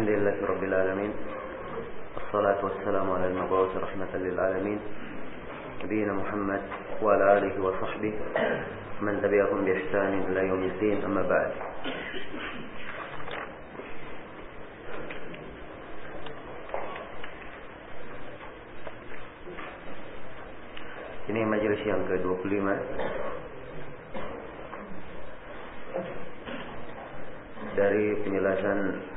الحمد لله رب العالمين والصلاة والسلام على المبعوث رحمة للعالمين. نبينا محمد وعلى آله وصحبه من تبعهم بإحسان إلى يوم الدين. أما بعد Ini majelis yang ke-25 dari penjelasan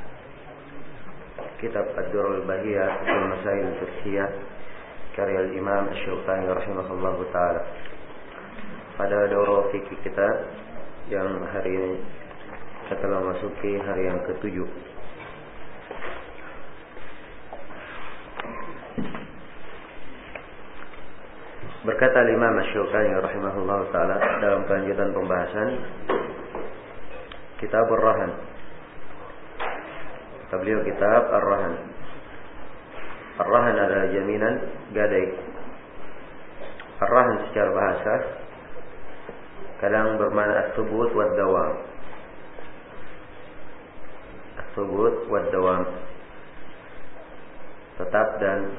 kitab Ad-Durrul Bahiyah fil Masail Fiqhiyah karya Imam Asy-Syaukani rahimahullah taala. Pada daurah fikih kita yang hari ini kita telah masuki hari yang ketujuh. Berkata Imam Asy-Syaukani rahimahullah taala dalam kelanjutan pembahasan Kitab Ar-Rahan. Kata beliau kitab Ar-Rahan. Ar-Rahan adalah jaminan gadai. Ar-Rahan secara bahasa kadang bermakna at-thubut wa dawam. At-thubut wa dawam. Tetap dan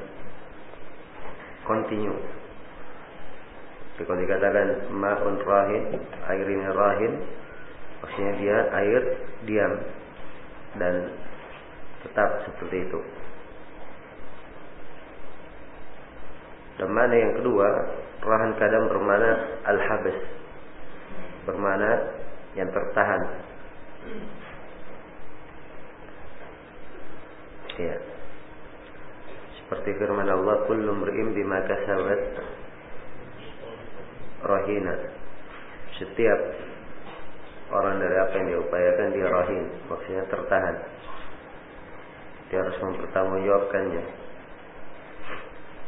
continue. Kalau dikatakan ma'un rahin, air ini rahin, maksudnya dia air diam dan tetap seperti itu. Dan mana yang kedua, rahan kadang bermana al-habs. Bermana yang tertahan. Ya. Seperti firman Allah, "Kullu mri'in bima kasabat rahina." Setiap orang dari apa yang diupayakan dia rahin, maksudnya tertahan. Dia harus mempertanggungjawabkannya.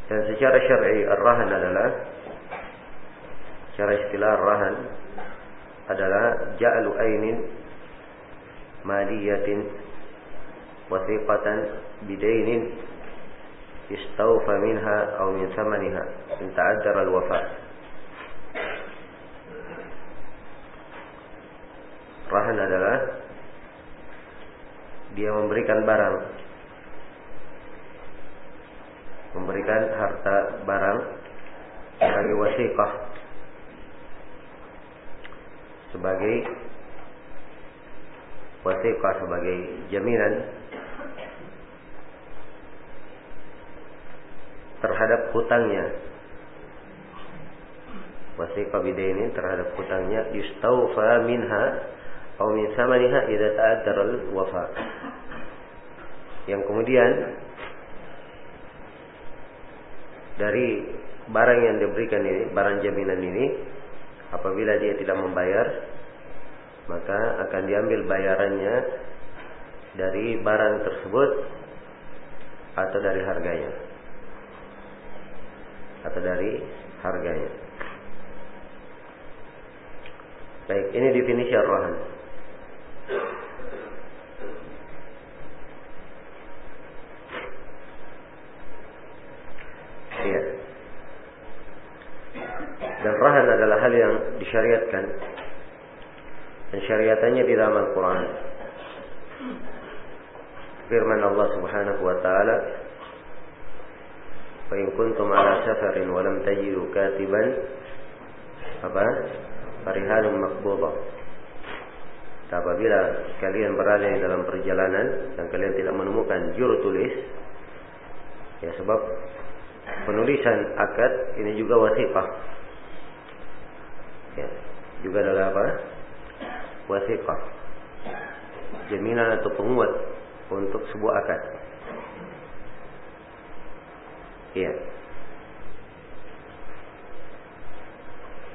Dan secara syar'i ar-rahan adalah secara istilah ar-rahan adalah ja'lu ainin maliyatin wasiqatan bidainin yastawfa minha aw min thamaniha in ta'addara al-wafa' Rahan adalah dia memberikan barang memberikan harta barang sebagai wasiqah sebagai wasiqah sebagai jaminan terhadap hutangnya. Wasiqah bidainin terhadap hutangnya yustaufa minha atau min samaniha idza ta'addara al-wafa yang kemudian dari barang yang diberikan ini, barang jaminan ini, apabila dia tidak membayar, maka akan diambil bayarannya dari barang tersebut atau dari harganya. Atau dari harganya. Baik, ini definisi ar-rahan. Iya. Dan rahan adalah hal yang disyariatkan. Dan syariatannya di dalam Al-Quran. Firman Allah subhanahu wa ta'ala. فَإِن كُنْتُمْ عَلَى سَفَرٍ وَلَمْ تَجِدُوا كَاتِبًا apa? Farihalun makbudah. Apabila kalian berada di dalam perjalanan dan kalian tidak menemukan juru tulis, ya sebab penulisan akad ini juga wasiqah. Ya, juga adalah apa? Wasiqah. Jaminan atau penguat untuk sebuah akad. Iya.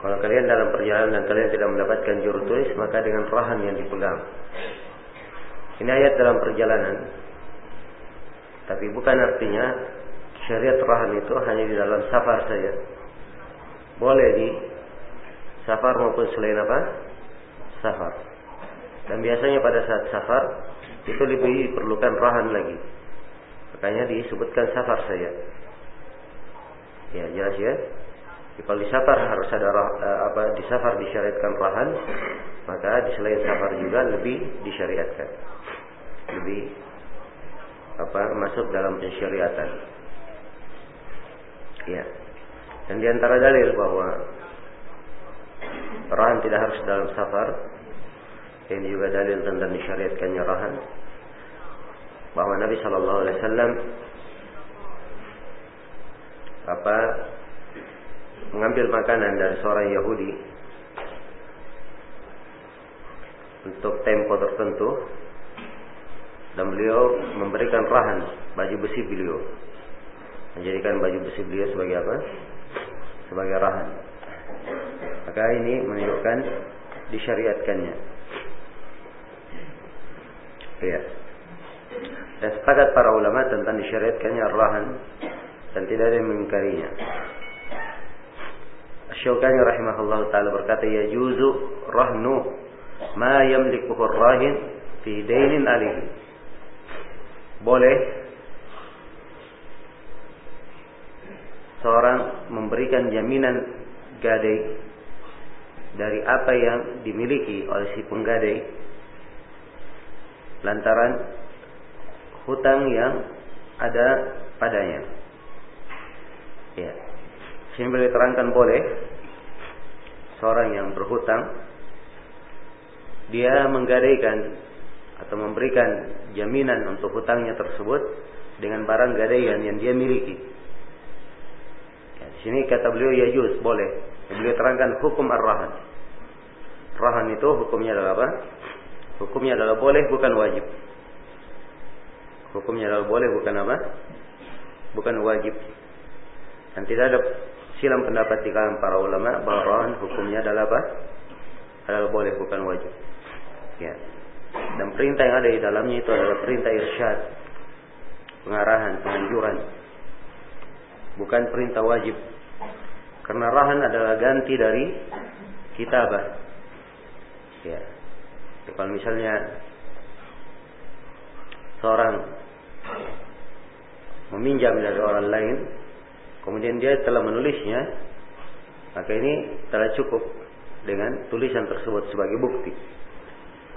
Kalau kalian dalam perjalanan dan kalian tidak mendapatkan juru tulis, maka dengan rahan yang dipegang. Ini ayat dalam perjalanan. Tapi bukan artinya syariat rahan itu hanya di dalam safar saja. Boleh di safar maupun selain apa? Safar. Dan biasanya pada saat safar itu lebih diperlukan rahan lagi. Makanya disebutkan safar saja. Ya, jelas ya. Kalau di safar harus ada uh, apa di safar disyariatkan rahan, maka di selain safar juga lebih disyariatkan. Lebih apa masuk dalam pensyariatan. Ya. Dan di antara dalil bahwa rahan tidak harus dalam safar, ini juga dalil tentang disyariatkannya rahan. Bahwa Nabi Shallallahu Alaihi Wasallam apa mengambil makanan dari seorang Yahudi untuk tempo tertentu dan beliau memberikan rahan baju besi beliau. Menjadikan baju besi beliau sebagai apa? Sebagai rahan maka ini menunjukkan disyariatkannya. Ya. Dan sepakat para ulama tentang disyariatkannya rahan dan tidak ada yang mengingkarinya. Syaukani rahimahullah taala berkata ya juzu rahnu ma yamlikuhu rahin fi dainin alihi. Boleh seorang memberikan jaminan gadai dari apa yang dimiliki oleh si penggadai lantaran hutang yang ada padanya. Ya. Sini boleh terangkan boleh seorang yang berhutang dia menggadaikan atau memberikan jaminan untuk hutangnya tersebut dengan barang gadaian yang dia miliki. Ya, di sini kata beliau ya juz boleh. Beliau terangkan hukum ar-rahan. Rahan itu hukumnya adalah apa? Hukumnya adalah boleh bukan wajib. Hukumnya adalah boleh bukan apa? Bukan wajib. Dan tidak ada silam pendapat di kalangan para ulama bahwa rahan hukumnya adalah apa? Adalah boleh bukan wajib. Ya. Dan perintah yang ada di dalamnya itu adalah perintah irsyad, pengarahan, penganjuran. Bukan perintah wajib. Karena rahan adalah ganti dari kitabah. Ya. Kalau misalnya seorang meminjam dari orang lain, kemudian dia telah menulisnya, maka ini telah cukup dengan tulisan tersebut sebagai bukti.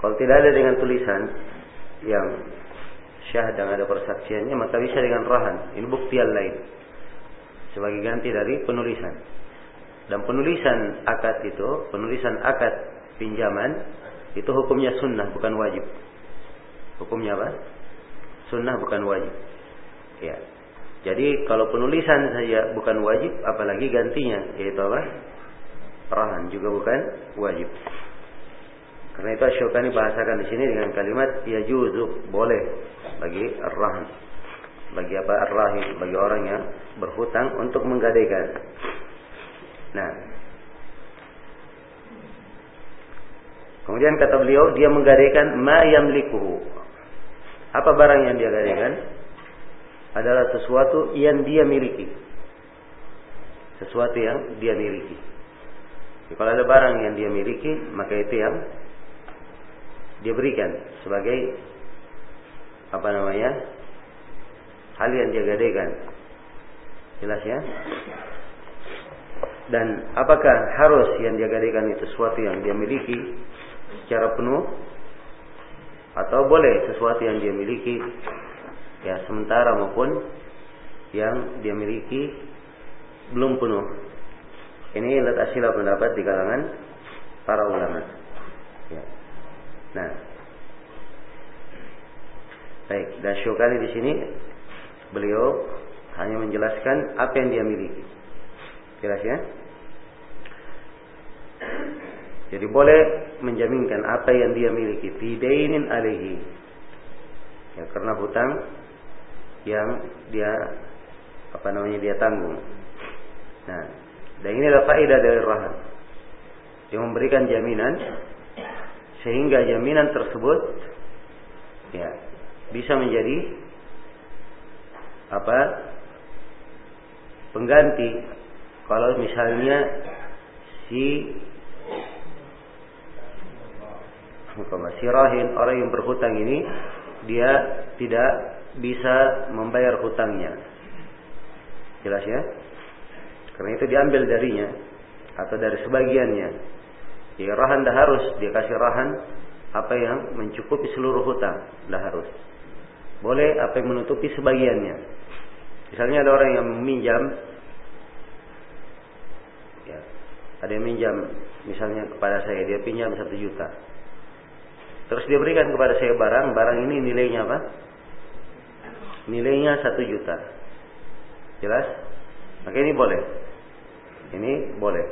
Kalau tidak ada dengan tulisan yang syah dan ada persaksiannya, maka bisa dengan rahan. Ini bukti yang lain. Sebagai ganti dari penulisan. Dan penulisan akad itu, penulisan akad pinjaman, itu hukumnya sunnah, bukan wajib. Hukumnya apa? Sunnah bukan wajib. Ya. Jadi kalau penulisan saja bukan wajib, apalagi gantinya, yaitu apa? Rahan juga bukan wajib. Karena itu Asyukani bahasakan di sini dengan kalimat ya juzu boleh bagi ar-rahan. Bagi apa ar-rahim, bagi orang yang berhutang untuk menggadaikan. Nah. Kemudian kata beliau dia menggadaikan ma yamlikuhu. Apa barang yang dia gadaikan? Adalah sesuatu yang dia miliki. Sesuatu yang dia miliki. Kalau ada barang yang dia miliki, maka itu yang dia berikan sebagai apa namanya hal yang dia gadaikan jelas ya dan apakah harus yang dia gadaikan itu sesuatu yang dia miliki secara penuh atau boleh sesuatu yang dia miliki ya sementara maupun yang dia miliki belum penuh ini letak sila pendapat di kalangan para ulama ya. Nah. Baik, dan Syukari di sini beliau hanya menjelaskan apa yang dia miliki. Jelas ya? Jadi boleh menjaminkan apa yang dia miliki fidainin alihi. Ya karena hutang yang dia apa namanya dia tanggung. Nah, dan ini adalah faedah dari rahan. Dia memberikan jaminan sehingga jaminan tersebut ya bisa menjadi apa pengganti kalau misalnya si si rahin orang yang berhutang ini dia tidak bisa membayar hutangnya jelas ya karena itu diambil darinya atau dari sebagiannya Ya rahan dah harus dia kasih rahan apa yang mencukupi seluruh hutang dah harus. Boleh apa yang menutupi sebagiannya. Misalnya ada orang yang meminjam ya, ada yang minjam misalnya kepada saya dia pinjam satu juta. Terus dia berikan kepada saya barang barang ini nilainya apa? Nilainya satu juta. Jelas? Maka ini boleh. Ini boleh.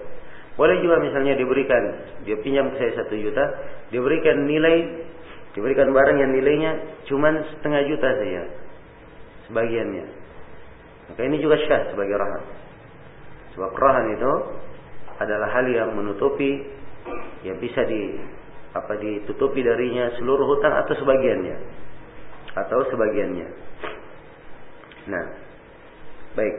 Boleh juga misalnya diberikan dia pinjam ke saya satu juta diberikan nilai diberikan barang yang nilainya cuma setengah juta saja sebagiannya. Maka ini juga syah sebagai rahan sebab rahan itu adalah hal yang menutupi yang bisa di apa ditutupi darinya seluruh hutang atau sebagiannya atau sebagiannya. Nah, baik.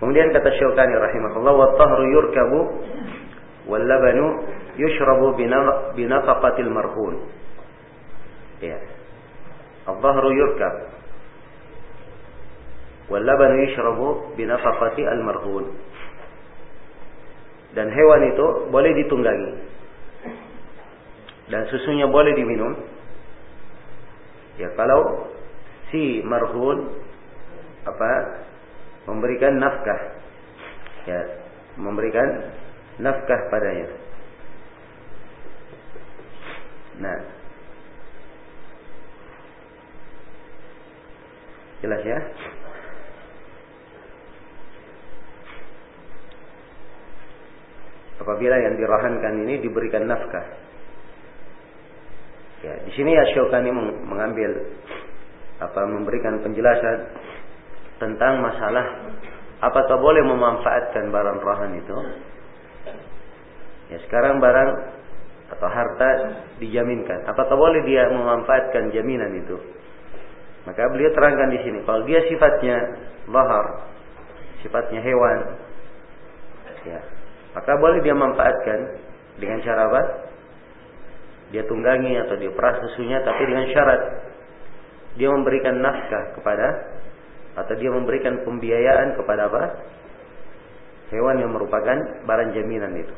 Kemudian kata Syaukani rahimahullah wa tahru yurkabu wal labanu yushrabu binafaqatil marhun. Ya. Al-dhahru yurkab Wallabanu yashrabu binafaqati almarhun. Dan hewan itu boleh ditunggangi. Dan susunya boleh diminum. Ya kalau si marhun apa memberikan nafkah. Ya, memberikan nafkah padanya. Nah. Jelas ya? Apabila yang dirahankan ini diberikan nafkah. Ya, di sini ya Syaukani mengambil apa memberikan penjelasan tentang masalah apakah boleh memanfaatkan barang rahan itu. Ya, sekarang barang atau harta dijaminkan. Apakah boleh dia memanfaatkan jaminan itu? Maka beliau terangkan di sini, kalau dia sifatnya lahar, sifatnya hewan, ya, maka boleh dia manfaatkan dengan cara apa? Dia tunggangi atau dia peras susunya tapi dengan syarat dia memberikan nafkah kepada atau dia memberikan pembiayaan kepada apa? Hewan yang merupakan barang jaminan itu.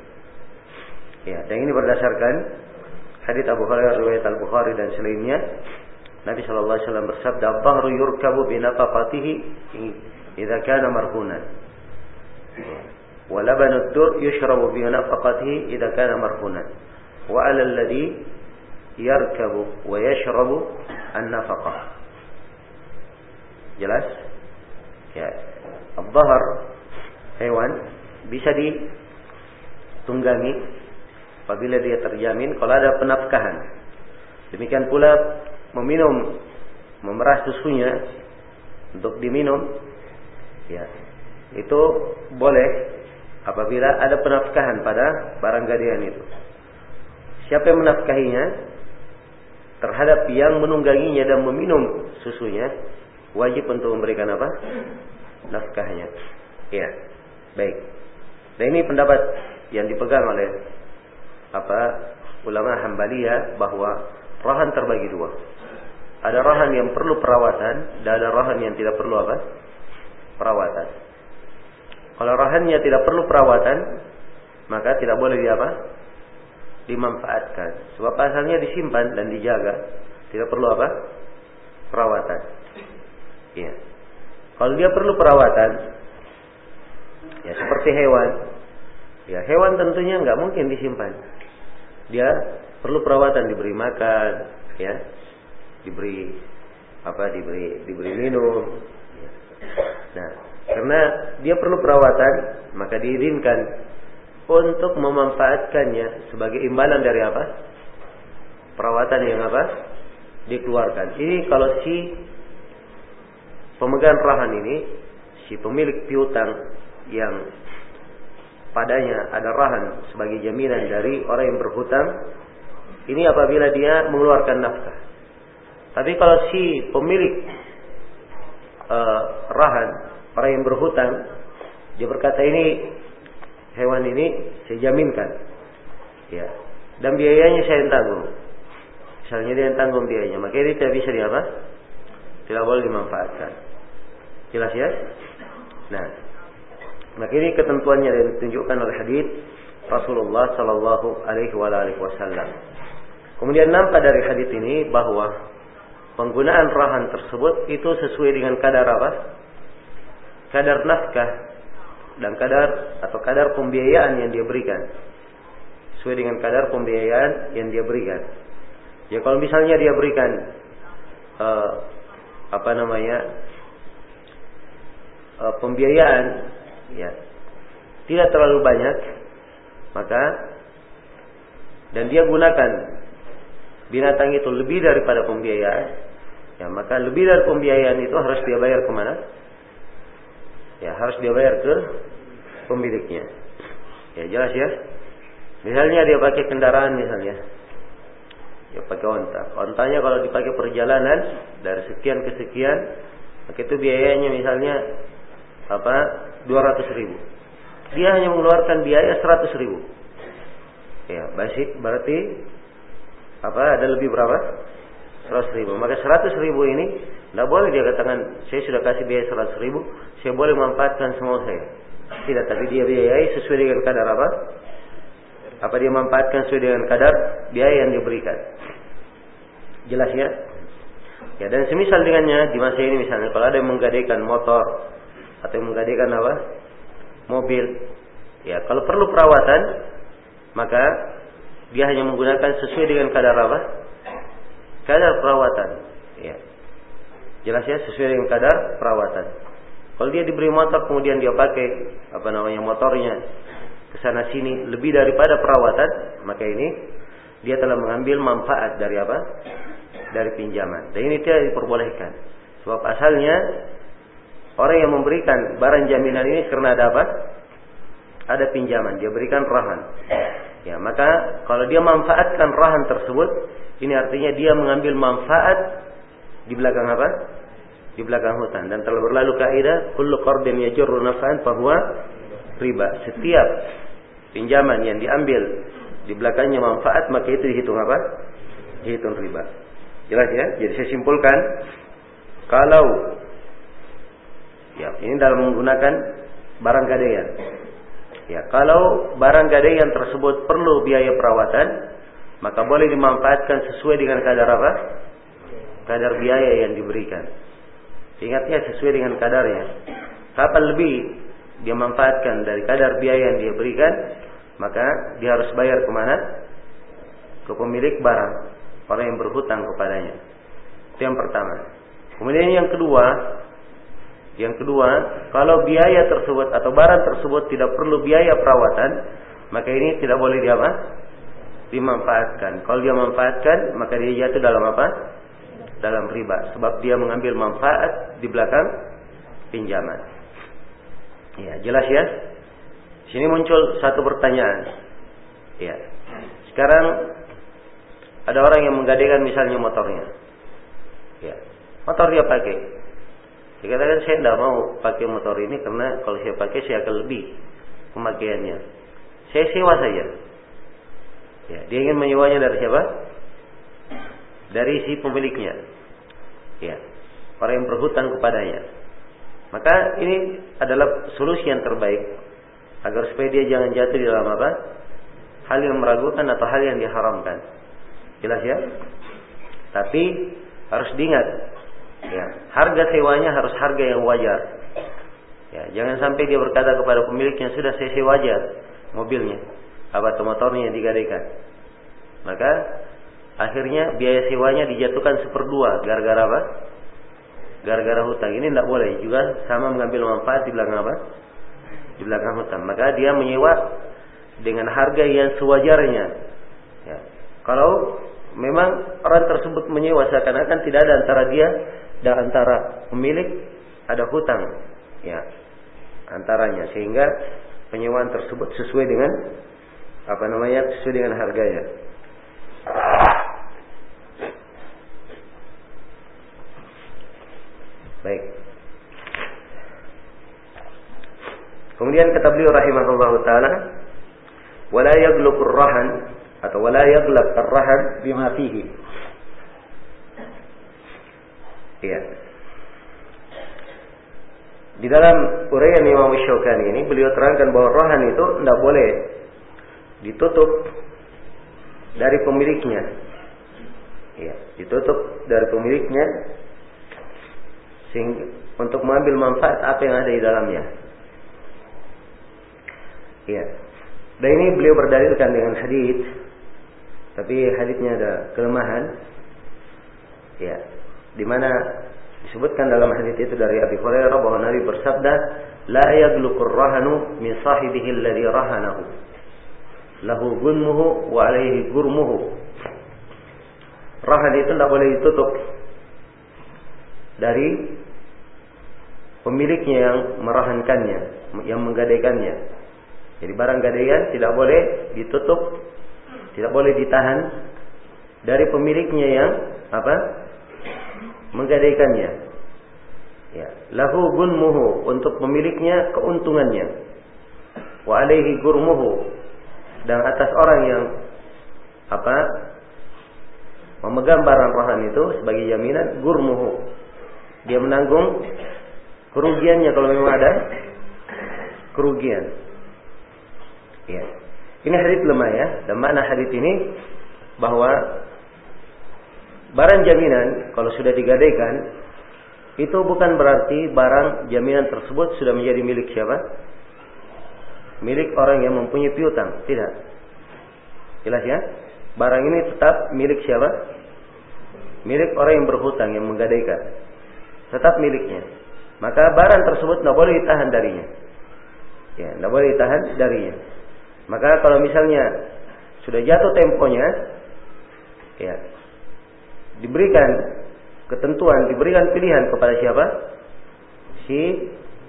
Ya, dan ini berdasarkan hadits Abu Hurairah riwayat Al Bukhari dan selainnya. Nabi Shallallahu Alaihi Wasallam bersabda, "Bahru yurkabu binafaqatihi idza kana marhunan." ولبن الدر يشرب بنفقته إذا كان مرهونا وعلى الذي يركب ويشرب النفقة jelas ya al hewan bisa ditunggangi apabila dia terjamin kalau ada penafkahan demikian pula meminum memerah susunya untuk diminum ya itu boleh apabila ada penafkahan pada barang gadian itu. Siapa yang menafkahinya terhadap yang menungganginya dan meminum susunya wajib untuk memberikan apa? Nafkahnya. Ya. Baik. Dan ini pendapat yang dipegang oleh apa? ulama Hambaliyah bahwa rahan terbagi dua. Ada rahan yang perlu perawatan dan ada rahan yang tidak perlu apa? Perawatan. Kalau rahannya tidak perlu perawatan, maka tidak boleh di apa? Dimanfaatkan. Sebab asalnya disimpan dan dijaga, tidak perlu apa? Perawatan. Iya. Kalau dia perlu perawatan, ya seperti hewan. Ya hewan tentunya nggak mungkin disimpan. Dia perlu perawatan, diberi makan, ya, diberi apa? Diberi diberi minum. Ya. Nah, karena dia perlu perawatan, maka diizinkan untuk memanfaatkannya sebagai imbalan dari apa? Perawatan yang apa? Dikeluarkan. Ini kalau si pemegang rahan ini, si pemilik piutang yang padanya ada rahan sebagai jaminan dari orang yang berhutang, ini apabila dia mengeluarkan nafkah. Tapi kalau si pemilik uh, rahan orang yang berhutang dia berkata ini hewan ini saya jaminkan. Ya. Dan biayanya saya yang tanggung. Misalnya dia yang tanggung biayanya maka ini tidak bisa diapa tidak boleh dimanfaatkan. Jelas ya? Nah. Maka ini ketentuannya yang ditunjukkan oleh hadis Rasulullah Sallallahu Alaihi Wasallam. Kemudian nampak dari hadis ini bahwa penggunaan rahan tersebut itu sesuai dengan kadar apa? Kadar nafkah dan kadar atau kadar pembiayaan yang dia berikan. Sesuai dengan kadar pembiayaan yang dia berikan. Ya kalau misalnya dia berikan uh, apa namanya uh, pembiayaan ya tidak terlalu banyak maka dan dia gunakan binatang itu lebih daripada pembiayaan ya maka lebih dari pembiayaan itu harus dia bayar ke mana ya harus dia bayar ke pemiliknya. Ya jelas ya. Misalnya dia pakai kendaraan misalnya. Ya pakai onta. Ontanya kalau dipakai perjalanan dari sekian ke sekian maka itu biayanya misalnya apa 200 ribu. Dia hanya mengeluarkan biaya 100 ribu. Ya basic berarti apa ada lebih berapa? 100 ribu. Maka 100 ribu ini tidak boleh dia katakan saya sudah kasih biaya 100 ribu saya boleh manfaatkan semua saya. Tidak tapi dia biayai sesuai dengan kadar apa? Apa dia manfaatkan sesuai dengan kadar biaya yang diberikan. Jelas ya? Ya dan semisal dengannya di masa ini misalnya kalau ada yang menggadaikan motor atau yang menggadaikan apa? Mobil ya kalau perlu perawatan maka dia hanya menggunakan sesuai dengan kadar apa? Kadar perawatan ya jelas ya sesuai dengan kadar perawatan kalau dia diberi motor kemudian dia pakai apa namanya motornya ke sana sini lebih daripada perawatan maka ini dia telah mengambil manfaat dari apa dari pinjaman dan ini tidak diperbolehkan sebab asalnya Orang yang memberikan barang jaminan ini karena ada apa? Ada pinjaman, dia berikan rahan. Ya, maka kalau dia manfaatkan rahan tersebut, ini artinya dia mengambil manfaat di belakang apa? Di belakang hutan. Dan telah berlalu kaidah, kullu qardin yajurru naf'an fahuwa riba. Setiap pinjaman yang diambil di belakangnya manfaat, maka itu dihitung apa? Dihitung riba. Jelas ya? Jadi saya simpulkan, kalau Ya, ini dalam menggunakan barang gadaian. Ya, kalau barang gadaian tersebut perlu biaya perawatan, maka boleh dimanfaatkan sesuai dengan kadar apa? Kadar biaya yang diberikan. Ingatnya sesuai dengan kadarnya. Kapan lebih dia manfaatkan dari kadar biaya yang dia berikan, maka dia harus bayar ke mana? Ke pemilik barang, orang yang berhutang kepadanya. Itu yang pertama. Kemudian yang kedua, yang kedua, kalau biaya tersebut atau barang tersebut tidak perlu biaya perawatan, maka ini tidak boleh dia apa? Dimanfaatkan. Kalau dia manfaatkan, maka dia jatuh dalam apa? Dalam riba. Sebab dia mengambil manfaat di belakang pinjaman. Ya, jelas ya? Sini muncul satu pertanyaan. Ya. Sekarang ada orang yang menggadaikan misalnya motornya. Ya. Motor dia pakai. Dikatakan saya tidak mau pakai motor ini karena kalau saya pakai saya akan lebih pemakaiannya. Saya sewa saja. Ya, dia ingin menyewanya dari siapa? Dari si pemiliknya. Ya, orang yang berhutang kepadanya. Maka ini adalah solusi yang terbaik agar supaya dia jangan jatuh di dalam apa? Hal yang meragukan atau hal yang diharamkan. Jelas ya? Tapi harus diingat Ya, harga sewanya harus harga yang wajar. Ya, jangan sampai dia berkata kepada pemiliknya sudah saya sewa aja mobilnya, apa atau motornya yang digadaikan. Maka akhirnya biaya sewanya dijatuhkan seperdua gara-gara apa? Gara-gara hutang. Ini tidak boleh juga sama mengambil manfaat di belakang apa? Di belakang hutang. Maka dia menyewa dengan harga yang sewajarnya. Ya. Kalau memang orang tersebut menyewa seakan-akan tidak ada antara dia dan antara pemilik ada hutang ya antaranya sehingga penyewaan tersebut sesuai dengan apa namanya sesuai dengan harganya. Baik. Kemudian kata beliau rahimahullah taala, "Wala yaghluqur rahan atau wala yaghlaq ar-rahan bima fihi." Iya. Di dalam uraian Imam Syaukani ini beliau terangkan bahwa rohan itu tidak boleh ditutup dari pemiliknya Ya, ditutup dari pemiliknya sehingga untuk mengambil manfaat apa yang ada di dalamnya. Ya. Dan ini beliau berdalilkan dengan hadis tapi hadisnya ada kelemahan. Ya. Di mana disebutkan dalam hadis itu dari Abi Hurairah bahwa Nabi bersabda, "La yagluqur rahanu min sahibihi alladhi rahanahu." Lahu gunmuhu wa alaihi gurmuhu. Rahan itu tidak boleh ditutup dari pemiliknya yang merahankannya, yang menggadaikannya. Jadi barang gadaian tidak boleh ditutup, tidak boleh ditahan dari pemiliknya yang apa? menggadaikannya. Ya, lahu gunmuhu untuk pemiliknya keuntungannya. Wa alaihi gurmuhu dan atas orang yang apa? memegang barang rahan itu sebagai jaminan gurmuhu. Dia menanggung kerugiannya kalau memang ada kerugian. Ya. Ini hadis lemah ya. Dan makna hadis ini bahwa barang jaminan kalau sudah digadaikan itu bukan berarti barang jaminan tersebut sudah menjadi milik siapa? Milik orang yang mempunyai piutang. Tidak. Jelas ya? Barang ini tetap milik siapa? Milik orang yang berhutang, yang menggadaikan. Tetap miliknya. Maka barang tersebut tidak boleh ditahan darinya. Ya, tidak boleh ditahan darinya. Maka kalau misalnya sudah jatuh temponya, ya, diberikan ketentuan, diberikan pilihan kepada siapa? Si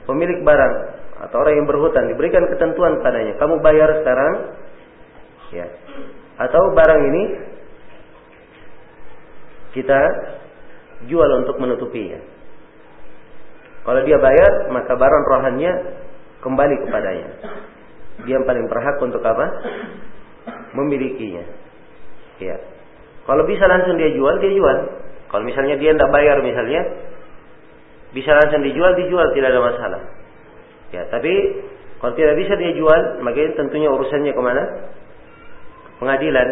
pemilik barang atau orang yang berhutang diberikan ketentuan padanya. Kamu bayar sekarang, ya, atau barang ini kita jual untuk menutupinya. Kalau dia bayar, maka barang rohannya kembali kepadanya. Dia yang paling berhak untuk apa? Memilikinya. Ya. Kalau bisa langsung dia jual, dia jual. Kalau misalnya dia tidak bayar misalnya, bisa langsung dijual, dijual tidak ada masalah. Ya, tapi kalau tidak bisa dia jual, maka tentunya urusannya ke mana? pengadilan.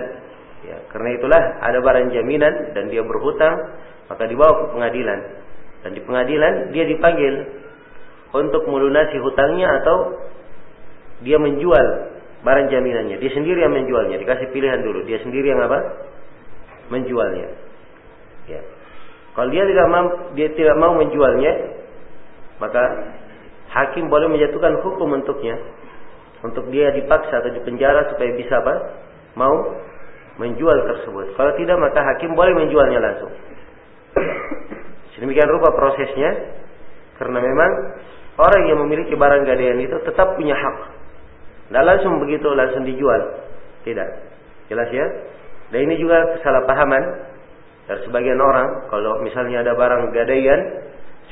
Ya, karena itulah ada barang jaminan dan dia berhutang, maka dibawa ke pengadilan. Dan di pengadilan dia dipanggil untuk melunasi hutangnya atau dia menjual barang jaminannya. Dia sendiri yang menjualnya. Dikasih pilihan dulu. Dia sendiri yang apa? Menjualnya. Ya. Kalau dia tidak mau, dia tidak mau menjualnya, maka hakim boleh menjatuhkan hukum untuknya, untuk dia dipaksa atau dipenjara supaya bisa apa? mau menjual tersebut. Kalau tidak maka hakim boleh menjualnya langsung. Sedemikian rupa prosesnya karena memang orang yang memiliki barang gadaian itu tetap punya hak. Tidak langsung begitu langsung dijual. Tidak. Jelas ya? Dan ini juga kesalahpahaman dari sebagian orang kalau misalnya ada barang gadaian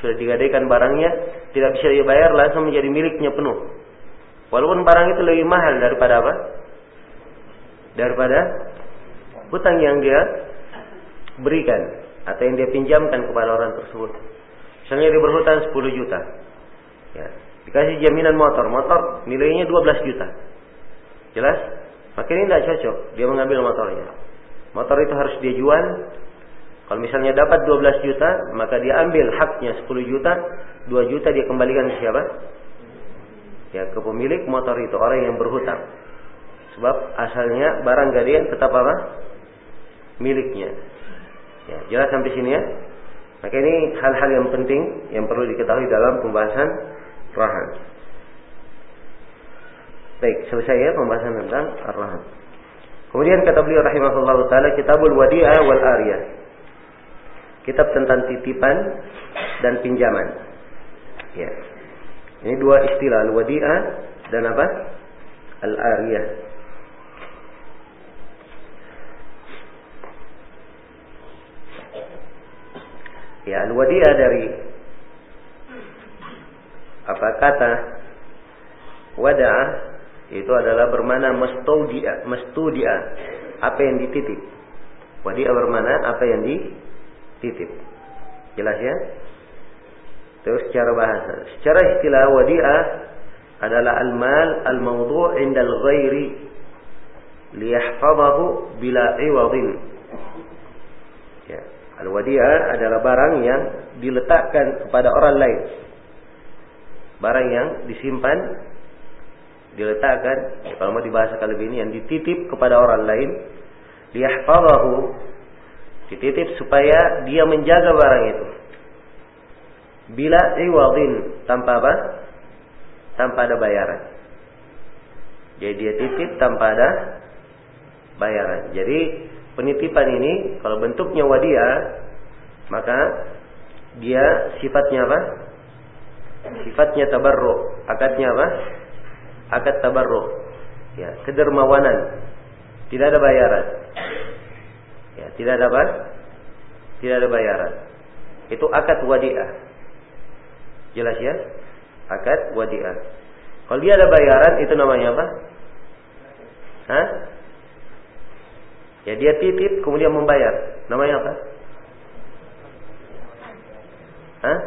sudah digadaikan barangnya tidak bisa dibayar langsung menjadi miliknya penuh. Walaupun barang itu lebih mahal daripada apa? daripada hutang yang dia berikan atau yang dia pinjamkan kepada orang tersebut. Misalnya dia berhutang 10 juta. Ya, dikasih jaminan motor, motor nilainya 12 juta. Jelas? Maka ini tidak cocok, dia mengambil motornya. Motor itu harus dia jual. Kalau misalnya dapat 12 juta, maka dia ambil haknya 10 juta, 2 juta dia kembalikan ke siapa? Ya, ke pemilik motor itu, orang yang berhutang. Sebab asalnya barang gadaian tetap apa? Miliknya. Ya, jelas sampai sini ya. Maka ini hal-hal yang penting yang perlu diketahui dalam pembahasan rahan. Baik, selesai ya pembahasan tentang ar-rahan. Kemudian kata beliau rahimahullah taala Kitabul Wadi'ah wal Ariyah. Kitab tentang titipan dan pinjaman. Ya. Ini dua istilah al-wadi'ah dan apa? Al-ariyah. Ya, al-wadi'ah dari apa kata wada'ah itu adalah bermana mastudia, mastudia, apa yang dititip. Wadi'ah bermana apa yang dititip. Jelas ya? Terus secara bahasa. Secara istilah wadi'ah adalah al-mal al-mawdu' inda al-ghairi liyahfadahu bila iwadin. Al-wadi'ah adalah barang yang diletakkan kepada orang lain. Barang yang disimpan, diletakkan, kalau mau dibahasakan lebih ini, yang dititip kepada orang lain, liyahfadahu, dititip supaya dia menjaga barang itu. Bila iwadin, tanpa apa? Tanpa ada bayaran. Jadi dia titip tanpa ada bayaran. Jadi penitipan ini kalau bentuknya wadiah maka dia sifatnya apa? Sifatnya tabarruk. Akadnya apa? Akad tabarruk. Ya, kedermawanan. Tidak ada bayaran. Ya, tidak ada apa? Tidak ada bayaran. Itu akad wadiah. Jelas ya? Akad wadiah. Kalau dia ada bayaran itu namanya apa? Hah? Ya dia titip kemudian membayar. Namanya apa? Hah?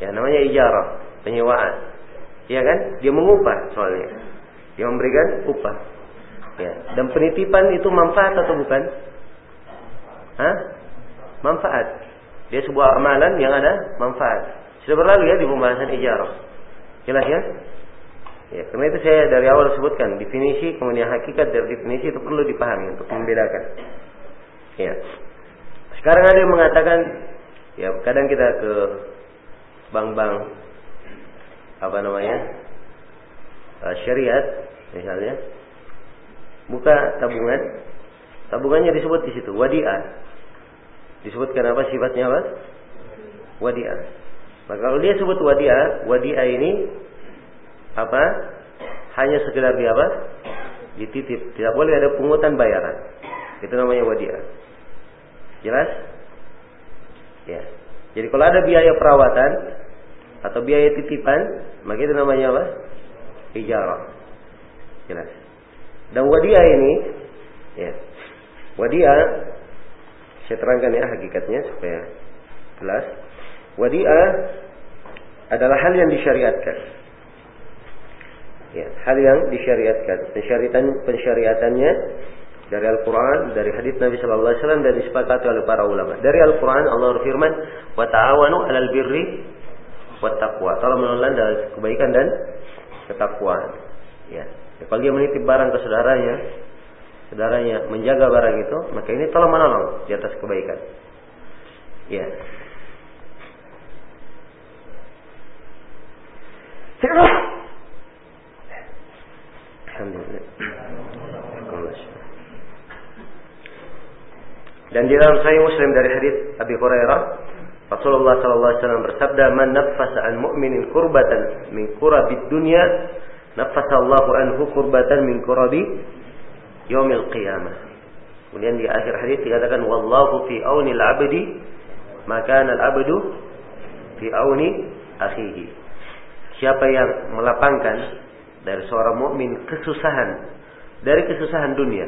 Ya namanya ijarah, penyewaan. Iya kan? Dia mengupah soalnya. Dia memberikan upah. Ya, dan penitipan itu manfaat atau bukan? Hah? Manfaat. Dia sebuah amalan yang ada manfaat. Sudah berlalu ya di pembahasan ijarah. Jelas ya? Ya, karena itu saya dari awal sebutkan definisi kemudian hakikat dari definisi itu perlu dipahami untuk membedakan. Ya. Sekarang ada yang mengatakan ya kadang kita ke bank-bank apa namanya? Uh, syariat misalnya buka tabungan tabungannya disebut di situ wadiah. Disebutkan apa sifatnya apa? Wadiah. Maka kalau dia sebut wadiah, wadiah ini apa? Hanya sekedar di apa? Dititip. Tidak boleh ada pungutan bayaran. Itu namanya wadiah. Jelas? Ya. Jadi kalau ada biaya perawatan atau biaya titipan, maka itu namanya apa? Ijarah. Jelas. Dan wadiah ini, ya. Wadiah, saya terangkan ya hakikatnya supaya jelas. Wadiah adalah hal yang disyariatkan. Ya, hal yang disyariatkan. Pensyariatan pensyariatannya dari Al-Quran, dari hadits Nabi Sallallahu Alaihi Wasallam dan disepakati oleh para ulama. Dari Al-Quran Allah berfirman, "Wa ta'awanu 'alal birri wa taqwa." Tolong menolong dalam kebaikan dan ketakwaan. Ya. ya. Kalau dia menitip barang ke saudaranya, saudaranya menjaga barang itu, maka ini tolong menolong di atas kebaikan. Ya. Alhamdulillah. Dan di dalam Sahih Muslim dari hadis Abi Hurairah, Rasulullah sallallahu alaihi wasallam bersabda, "Man naffasa an mu'minin kurbatan min kurabid dunya, naffasa Allahu anhu kurbatan min kurabi yaumil qiyamah." Kemudian di akhir hadis dikatakan, "Wallahu fi auni al-'abdi, maka al-'abdu fi auni akhihi." Siapa yang melapangkan dari seorang mukmin kesusahan dari kesusahan dunia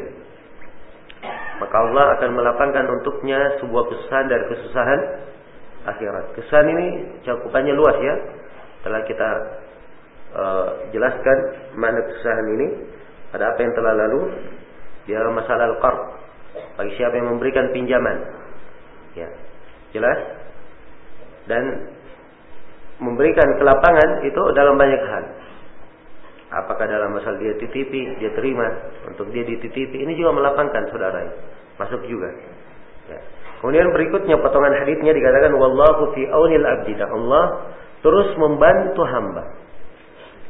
maka Allah akan melapangkan untuknya sebuah kesusahan dari kesusahan akhirat. Kesusahan ini cakupannya luas ya. Telah kita uh, jelaskan makna kesusahan ini pada apa yang telah lalu di dalam masalah al-qard bagi siapa yang memberikan pinjaman. Ya. Jelas? Dan memberikan kelapangan itu dalam banyak hal. Apakah dalam masalah dia titipi, dia terima untuk dia dititipi, ini juga melapangkan saudara. Masuk juga. Ya. Kemudian berikutnya potongan hadisnya dikatakan wallahu fi aunil abdi Allah terus membantu hamba.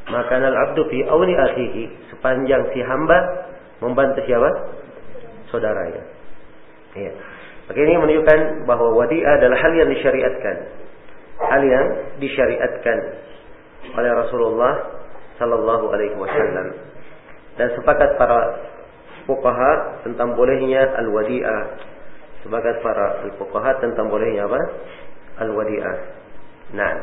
Maka al abdu fi auni akhihi sepanjang si hamba membantu siapa? Saudaranya. Ya. Maka ini menunjukkan bahwa wadi adalah hal yang disyariatkan. Hal yang disyariatkan oleh Rasulullah Sallallahu Alaihi Wasallam. Dan sepakat para fuqaha tentang bolehnya al-wadi'ah. Sepakat para fuqaha tentang bolehnya apa? Al-wadi'ah. Nah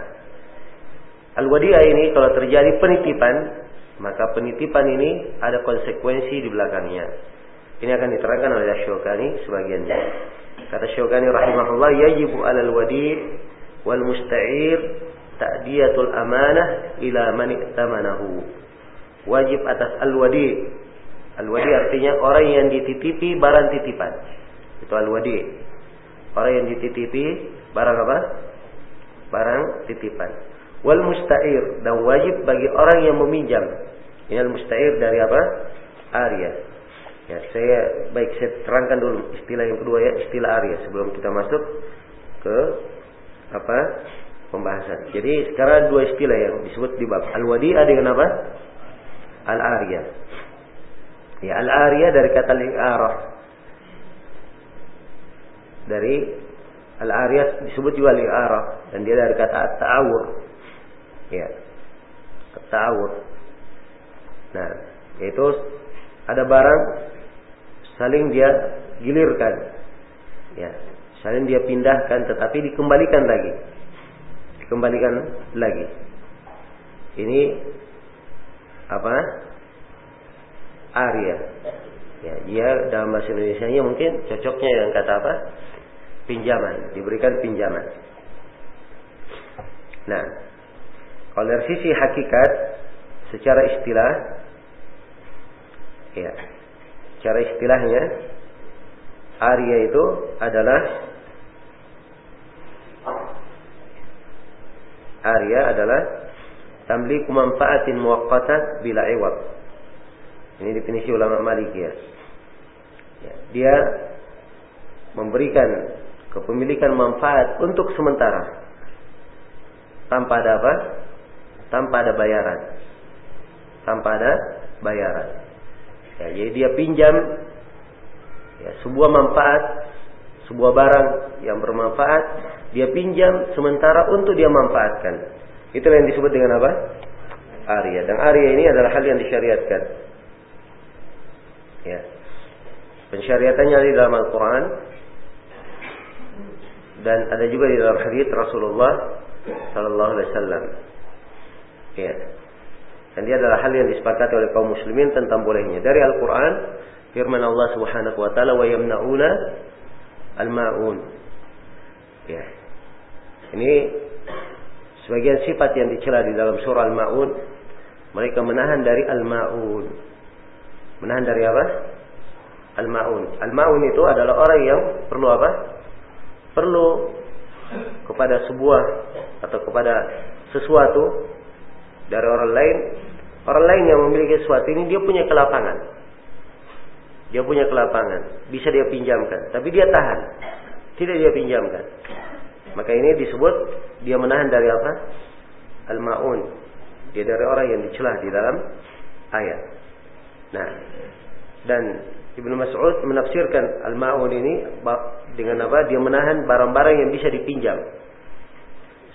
al-wadi'ah ini kalau terjadi penitipan maka penitipan ini ada konsekuensi di belakangnya. Ini akan diterangkan oleh Syukani sebagiannya. Kata Syukani rahimahullah yajibu alal wadi' wal musta'ir ta'diyatul amanah ila man i'tamanahu. Wajib atas al-wadi. Al-wadi artinya orang yang dititipi barang titipan. Itu al-wadi. Orang yang dititipi barang apa? Barang titipan. Wal musta'ir dan wajib bagi orang yang meminjam. Ini al musta'ir dari apa? Arya. Ya, saya baik saya terangkan dulu istilah yang kedua ya, istilah Arya sebelum kita masuk ke apa? Pembahasan. Jadi sekarang dua istilah yang disebut di bab al-wadi'ah dengan apa? Al-arya. Ya, al-arya dari kata al-arah. Dari al-arya disebut juga al-arah dan dia dari kata at-ta'awur. Ya. At-ta'awur. Nah, yaitu ada barang saling dia gilirkan. Ya, saling dia pindahkan tetapi dikembalikan lagi dikembalikan lagi. Ini apa? Arya. Ya, dia dalam bahasa Indonesia nya mungkin cocoknya yang kata apa? Pinjaman, diberikan pinjaman. Nah, kalau dari sisi hakikat secara istilah ya, secara istilahnya Arya itu adalah Arya adalah tamliku manfaatin muwaqqatah bila iwab. Ini definisi ulama Malikiyah. Ya, dia memberikan kepemilikan manfaat untuk sementara tanpa ada apa? Tanpa ada bayaran. Tanpa ada bayaran. Ya, jadi dia pinjam ya, sebuah manfaat, sebuah barang yang bermanfaat dia pinjam sementara untuk dia manfaatkan. Itulah yang disebut dengan apa? Arya. Dan Arya ini adalah hal yang disyariatkan. Ya. Pensyariatannya di dalam Al-Quran dan ada juga di dalam hadis Rasulullah Sallallahu Alaihi Wasallam. Ya. Dan dia adalah hal yang disepakati oleh kaum muslimin tentang bolehnya. Dari Al-Quran, firman Allah Subhanahu Wa Taala, wa yamnauna al-ma'un. Ya. Ini sebagian sifat yang dicela di dalam surah Al-Maun. Mereka menahan dari Al-Maun. Menahan dari apa? Al-Maun. Al-Maun itu adalah orang yang perlu apa? Perlu kepada sebuah atau kepada sesuatu dari orang lain. Orang lain yang memiliki sesuatu ini dia punya kelapangan. Dia punya kelapangan. Bisa dia pinjamkan. Tapi dia tahan. Tidak dia pinjamkan. Maka ini disebut dia menahan dari apa? Al-ma'un. Dia dari orang yang dicela di dalam ayat. Nah, dan Ibnu Mas'ud menafsirkan al-ma'un ini dengan apa? Dia menahan barang-barang yang bisa dipinjam.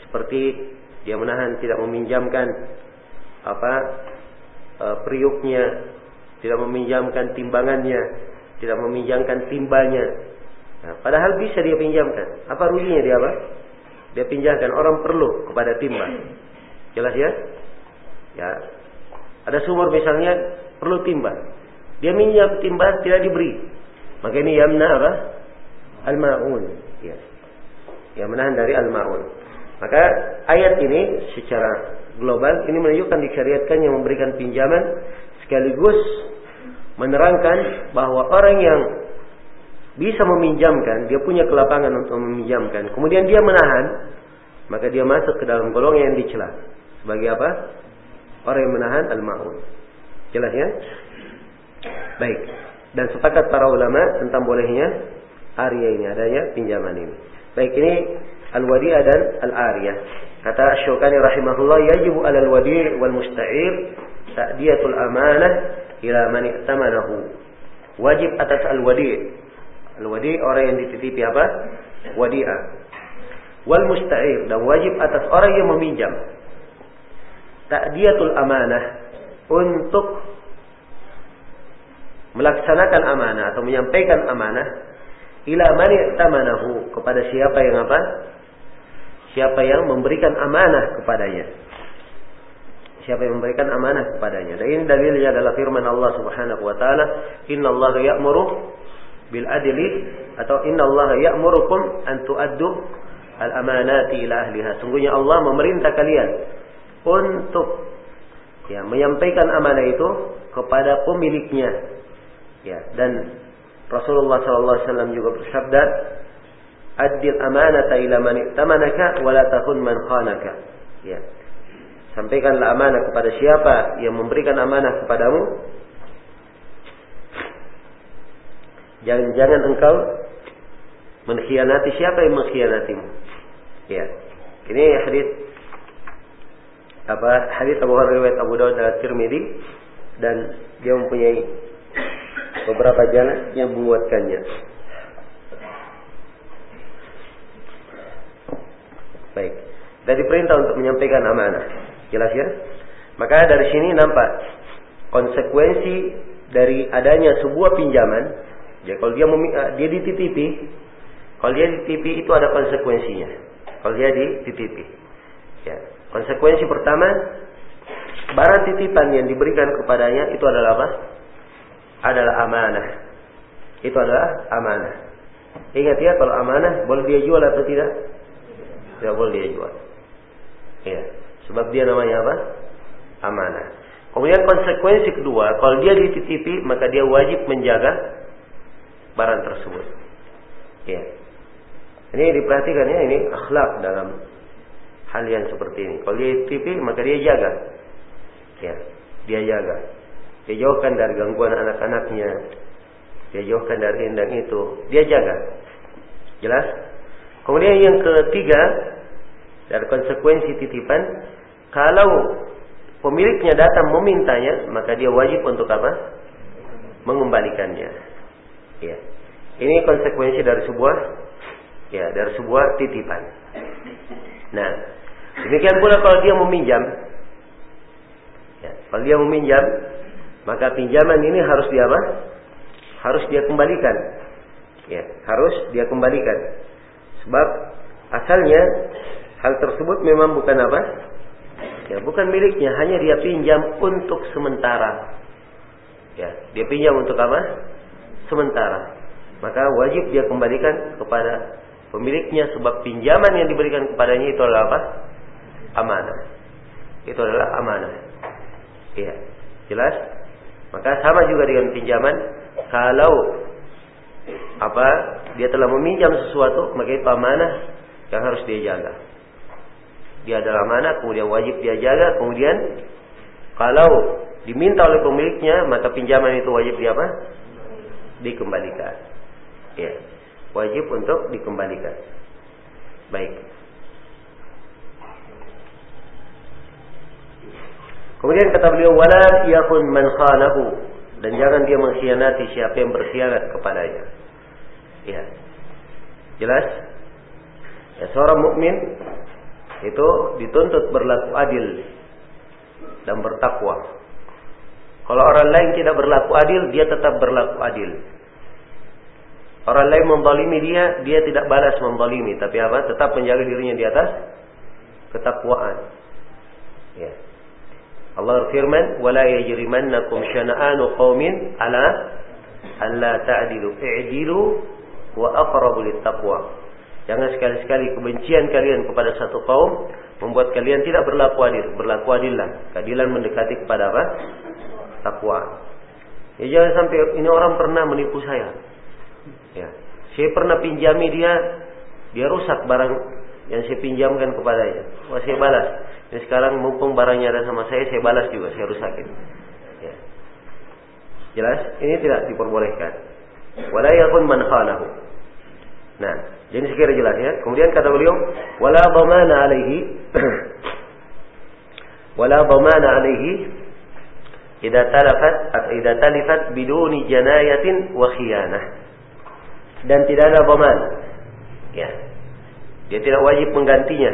Seperti dia menahan tidak meminjamkan apa? E, tidak meminjamkan timbangannya, tidak meminjamkan timbanya, Nah, padahal bisa dia pinjamkan. Apa ruginya dia apa? Dia pinjamkan. Orang perlu kepada timbang. Jelas ya? Ya. Ada sumur misalnya perlu timbang. Dia minjam timbang tidak diberi. Maka ini yamna apa? Al-ma'un. Ya. Yang menahan dari al-ma'un. Maka ayat ini secara global ini menunjukkan disyariatkan yang memberikan pinjaman sekaligus menerangkan bahwa orang yang bisa meminjamkan, dia punya kelapangan untuk meminjamkan, kemudian dia menahan, maka dia masuk ke dalam golongan yang dicela. Sebagai apa? Orang yang menahan al-ma'un. Jelas ya? Baik. Dan sepakat para ulama tentang bolehnya arya ini, adanya pinjaman ini. Baik, ini al-wadi'ah dan al-ariyah. Kata Syukani rahimahullah, yajibu al wadi' wal musta'ir ta'diyatul amanah ila man i'tamanahu. Wajib atas al-wadi' Al-wadi orang yang dititipi apa? Wadi'ah. Wal musta'ir dan wajib atas orang yang meminjam. Ta'diyatul amanah untuk melaksanakan amanah atau menyampaikan amanah ila man tamanahu kepada siapa yang apa? Siapa yang memberikan amanah kepadanya. Siapa yang memberikan amanah kepadanya. Dan ini dalilnya adalah firman Allah Subhanahu wa taala, "Innallaha ya'muru bil adli atau inna Allah ya'murukum an tu'addu al amanati ila ahliha. Sungguhnya Allah memerintah kalian untuk ya menyampaikan amanah itu kepada pemiliknya. Ya, dan Rasulullah SAW juga bersabda, "Adil amanata ila man i'tamanaka wa la takun man khanaka." Ya. Sampaikanlah amanah kepada siapa yang memberikan amanah kepadamu. Jangan-jangan engkau mengkhianati siapa yang mengkhianatimu. Ya. Ini hadis apa hadis Abu Hurairah Abu Dawud dan Tirmidzi dan dia mempunyai beberapa jalan yang menguatkannya. Baik. Dari perintah untuk menyampaikan amanah. Jelas ya? Maka dari sini nampak konsekuensi dari adanya sebuah pinjaman. Ya kalau dia eh, dia dititipi, kalau dia dititipi itu ada konsekuensinya. Kalau dia dititipi. Ya. Konsekuensi pertama, barang titipan yang diberikan kepadanya itu adalah apa? adalah amanah. Itu adalah amanah. Ingat ya kalau amanah boleh dia jual atau tidak? Tidak boleh dia jual. Ya, sebab dia namanya apa? Amanah. Kemudian konsekuensi kedua, kalau dia dititipi maka dia wajib menjaga barang tersebut. Ya. Ini diperhatikan ya, ini akhlak dalam hal yang seperti ini. Kalau dia dititipi maka dia jaga. Ya, dia jaga. Dia jauhkan dari gangguan anak-anaknya. Dia jauhkan dari endang itu. Dia jaga. Jelas? Kemudian yang ketiga, dari konsekuensi titipan, kalau pemiliknya datang memintanya, maka dia wajib untuk apa? Mengembalikannya. Ya. Ini konsekuensi dari sebuah ya, dari sebuah titipan. Nah, demikian pula kalau dia meminjam, ya, kalau dia meminjam, maka pinjaman ini harus dia apa? Harus dia kembalikan. Ya, harus dia kembalikan. Sebab asalnya hal tersebut memang bukan apa? Ya, bukan miliknya, hanya dia pinjam untuk sementara. Ya, dia pinjam untuk apa? Sementara. Maka wajib dia kembalikan kepada pemiliknya sebab pinjaman yang diberikan kepadanya itu adalah apa? Amanah. Itu adalah amanah. Iya. Jelas? Maka sama juga dengan pinjaman, kalau apa dia telah meminjam sesuatu, maka itu amanah yang harus dia jaga. Dia adalah amanah, kemudian wajib dia jaga, kemudian kalau diminta oleh pemiliknya, maka pinjaman itu wajib dia apa? Dikembalikan. Ya, wajib untuk dikembalikan. Baik. Kemudian kata beliau wala yakun man khanahu dan jangan dia mengkhianati siapa yang berkhianat kepadanya. Ya. Jelas? Ya, seorang mukmin itu dituntut berlaku adil dan bertakwa. Kalau orang lain tidak berlaku adil, dia tetap berlaku adil. Orang lain membalimi dia, dia tidak balas membalimi, tapi apa? Tetap menjaga dirinya di atas ketakwaan. Ya. Allah berfirman, "Wala yajrimannakum syana'anu qaumin ala alla ta'dilu. I'dilu wa aqrabu littaqwa." Jangan sekali-sekali kebencian kalian kepada satu kaum membuat kalian tidak berlaku adil. Berlaku adillah. Keadilan mendekati kepada apa? Takwa. Ya jangan sampai ini orang pernah menipu saya. Ya. Saya pernah pinjami dia, dia rusak barang yang saya pinjamkan kepadanya. Wah saya balas. Ini sekarang mumpung barangnya ada sama saya, saya balas juga, saya rusakin. Ya. Jelas? Ini tidak diperbolehkan. Wala yakun man. Nah, jadi sekiranya jelas ya. Kemudian kata beliau, wala dhamana alaihi wala dhamana alaihi idza talafat idza talifat biduni janayatin wa khiyanah. Dan tidak ada dhaman. Ya. Dia tidak wajib menggantinya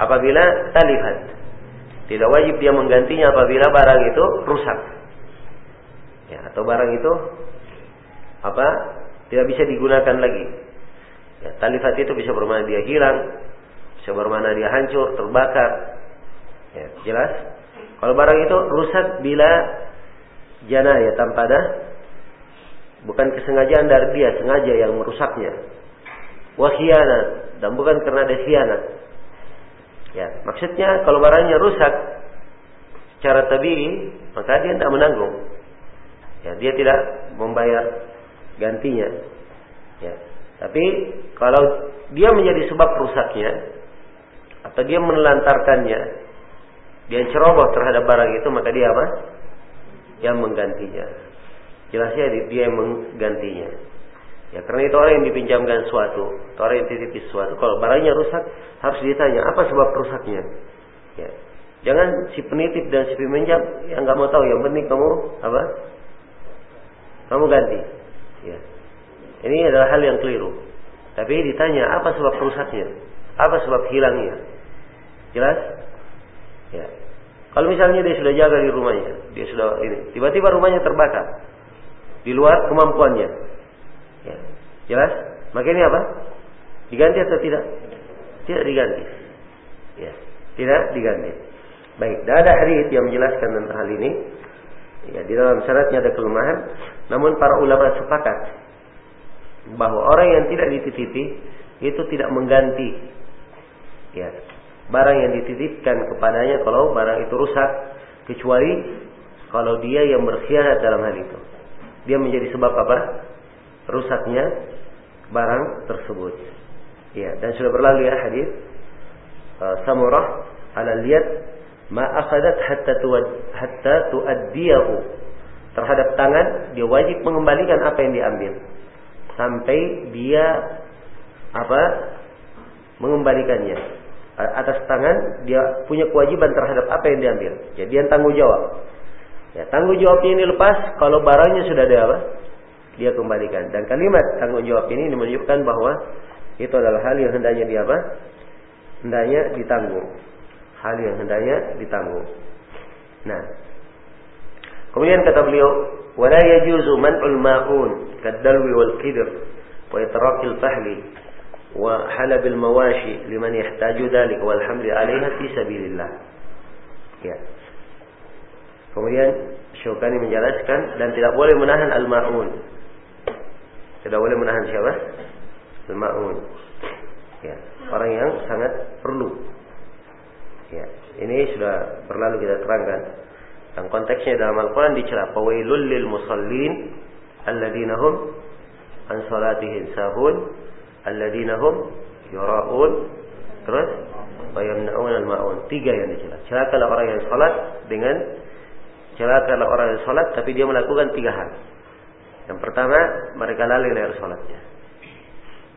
apabila talifat. Tidak wajib dia menggantinya apabila barang itu rusak. Ya, atau barang itu apa? Tidak bisa digunakan lagi. Ya, talifat itu bisa bermana dia hilang, bisa bermana dia hancur, terbakar. Ya, jelas? Kalau barang itu rusak bila jana ya tanpa ada bukan kesengajaan dari dia, sengaja yang merusaknya. Wahyana dan bukan karena ada khianat. Ya, maksudnya kalau barangnya rusak secara tabii, maka dia tidak menanggung. Ya, dia tidak membayar gantinya. Ya. Tapi kalau dia menjadi sebab rusaknya atau dia menelantarkannya, dia ceroboh terhadap barang itu, maka dia apa? Yang menggantinya. Jelasnya dia yang menggantinya. Ya karena itu orang yang dipinjamkan suatu, orang yang titipi suatu, kalau barangnya rusak harus ditanya apa sebab rusaknya. Ya. Jangan si penitip dan si peminjam yang nggak mau tahu, yang penting kamu apa? Kamu ganti. Ya. Ini adalah hal yang keliru. Tapi ditanya apa sebab rusaknya, apa sebab hilangnya. Jelas? Ya. Kalau misalnya dia sudah jaga di rumahnya, dia sudah ini, tiba-tiba rumahnya terbakar di luar kemampuannya, Ya. Jelas? Maka ini apa? Diganti atau tidak? Tidak diganti. Ya. Tidak diganti. Baik, dan ada hadis yang menjelaskan tentang hal ini. Ya, di dalam syaratnya ada kelemahan, namun para ulama sepakat bahwa orang yang tidak dititipi itu tidak mengganti ya barang yang dititipkan kepadanya kalau barang itu rusak kecuali kalau dia yang berkhianat dalam hal itu. Dia menjadi sebab apa? rusaknya barang tersebut. Ya, dan sudah berlalu ya hadis uh, Samurah ala liat ma akhadat hatta tuad, hatta tuaddiyahu. Terhadap tangan dia wajib mengembalikan apa yang diambil sampai dia apa mengembalikannya atas tangan dia punya kewajiban terhadap apa yang diambil jadi dia tanggung jawab ya tanggung jawabnya ini lepas kalau barangnya sudah ada apa dia kembalikan. Dan kalimat tanggung jawab ini menunjukkan bahwa itu adalah hal yang hendaknya dia apa? Hendaknya ditanggung. Hal yang hendaknya ditanggung. Nah. Kemudian kata beliau, "Wala yajuzu man'ul ma'un kadalwi wal qidr wa itraqil fahli wa halabil mawashi liman yahtaju dzalik wal hamli fi sabilillah." Ya. Kemudian Syukani menjelaskan dan tidak boleh menahan al-ma'un tidak boleh menahan siapa? Al-ma'un. Ya, orang yang sangat perlu. Ya, ini sudah berlalu kita terangkan. Dan konteksnya dalam Al-Quran dicela fawailul lil musallin alladzina hum an sahun alladzina hum terus wa yamna'un al-ma'un. Tiga yang dicela. Celakalah orang yang salat dengan celakalah orang yang salat tapi dia melakukan tiga hal. Yang pertama, mereka lalai dari sholatnya.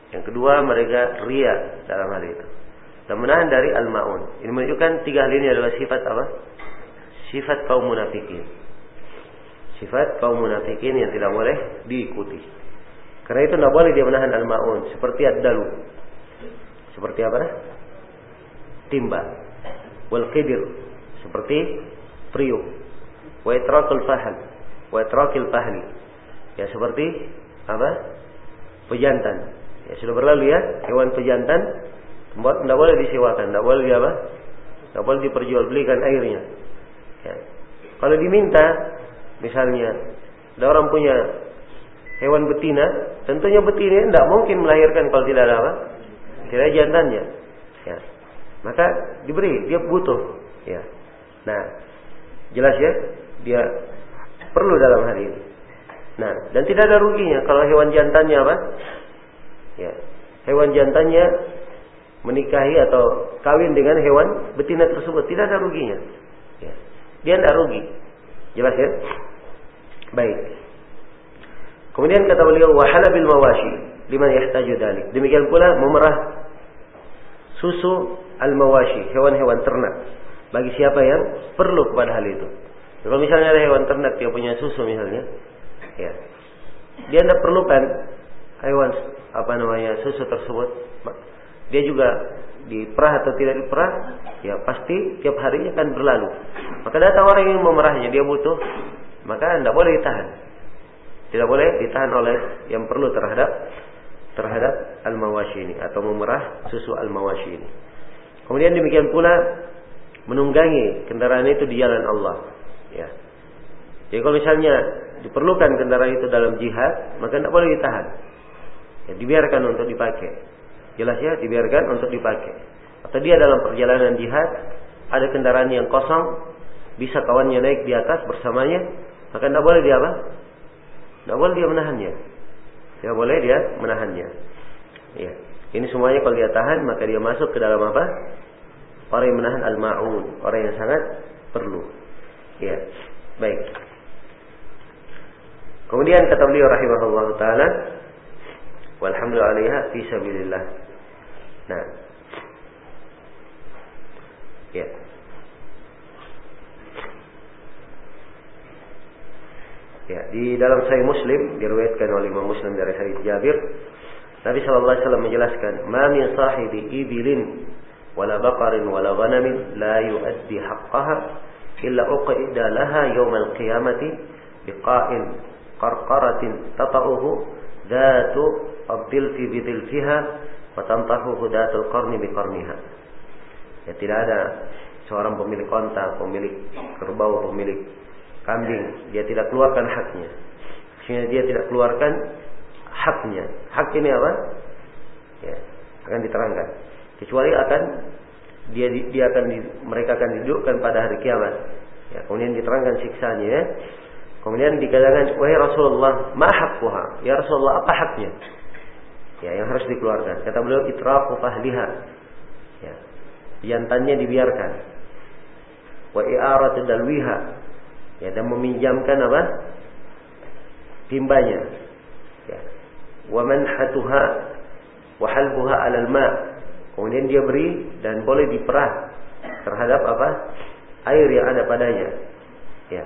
Yang kedua, mereka ria dalam hal itu. Dan menahan dari al-ma'un. Ini menunjukkan tiga hal ini adalah sifat apa? Sifat kaum munafikin. Sifat kaum munafikin yang tidak boleh diikuti. Karena itu tidak boleh dia menahan al-ma'un. Seperti ad-dalu. Seperti apa? Timba. Wal qidir. Seperti priuk. Wa itrakul fahal. Wa itrakil fahli Ya seperti apa? Pejantan. Ya sudah berlalu ya, hewan pejantan tidak boleh disewakan, tidak boleh apa? Tidak boleh diperjualbelikan airnya. Ya. Kalau diminta, misalnya, ada orang punya hewan betina, tentunya betina tidak mungkin melahirkan kalau tidak ada apa? Tidak jantannya. Ya. Maka diberi, dia butuh. Ya. Nah, jelas ya, dia perlu dalam hal ini. Nah, dan tidak ada ruginya kalau hewan jantannya apa? Ya, hewan jantannya menikahi atau kawin dengan hewan betina tersebut tidak ada ruginya. Dia tidak rugi. Jelas ya? Baik. Kemudian kata beliau wahala bil mawashi liman yahtaju dalik. Demikian pula memerah susu al mawashi, hewan-hewan ternak bagi siapa yang perlu kepada hal itu. Kalau misalnya ada hewan ternak yang punya susu misalnya, ya dia tidak perlukan hewan apa namanya susu tersebut dia juga diperah atau tidak diperah ya pasti tiap harinya akan berlalu maka datang orang yang memerahnya dia butuh maka tidak boleh ditahan tidak boleh ditahan oleh yang perlu terhadap terhadap al-mawashi ini atau memerah susu al-mawashi ini kemudian demikian pula menunggangi kendaraan itu di jalan Allah ya jadi kalau misalnya diperlukan kendaraan itu dalam jihad, maka tidak boleh ditahan. Ya, dibiarkan untuk dipakai. Jelas ya, dibiarkan untuk dipakai. Atau dia dalam perjalanan jihad, ada kendaraan yang kosong, bisa kawannya naik di atas bersamanya, maka tidak boleh dia apa? Tidak boleh dia menahannya. Tidak boleh dia menahannya. Ya. Ini semuanya kalau dia tahan maka dia masuk ke dalam apa? Orang yang menahan al-ma'un, orang yang sangat perlu. Ya. Baik. Kemudian kata beliau rahimahullah taala, walhamdulillah fi sabilillah. Nah. Ya. Ya, di dalam Sahih Muslim diriwayatkan oleh Imam Muslim dari hadis Jabir, Nabi sallallahu alaihi wasallam menjelaskan, "Ma min sahibi ibilin wala baqarin wala ghanamin la yuaddi haqqaha illa uqida laha yawm al-qiyamati biqa'in qarqaratin tata'uhu dhatu ad-dilfi bidilfiha wa tantahuhu dhatul qarni biqarniha." Ya tidak ada seorang pemilik onta, pemilik kerbau, pemilik kambing, dia tidak keluarkan haknya. Sehingga dia tidak keluarkan haknya. Hak ini apa? Ya, akan diterangkan. Kecuali akan dia dia akan mereka akan didudukkan pada hari kiamat. Ya, kemudian diterangkan siksanya. Ya. Kemudian dikatakan, wahai Rasulullah, ma? Ya Rasulullah, apa haknya? Ya, yang harus dikeluarkan. Kata beliau, itrafu fahliha. Ya, jantannya dibiarkan. Wa i'aratu dalwiha ya dan meminjamkan apa timbanya ya wa manhatuha wa halbuha 'alal ma kemudian dia beri dan boleh diperah terhadap apa air yang ada padanya ya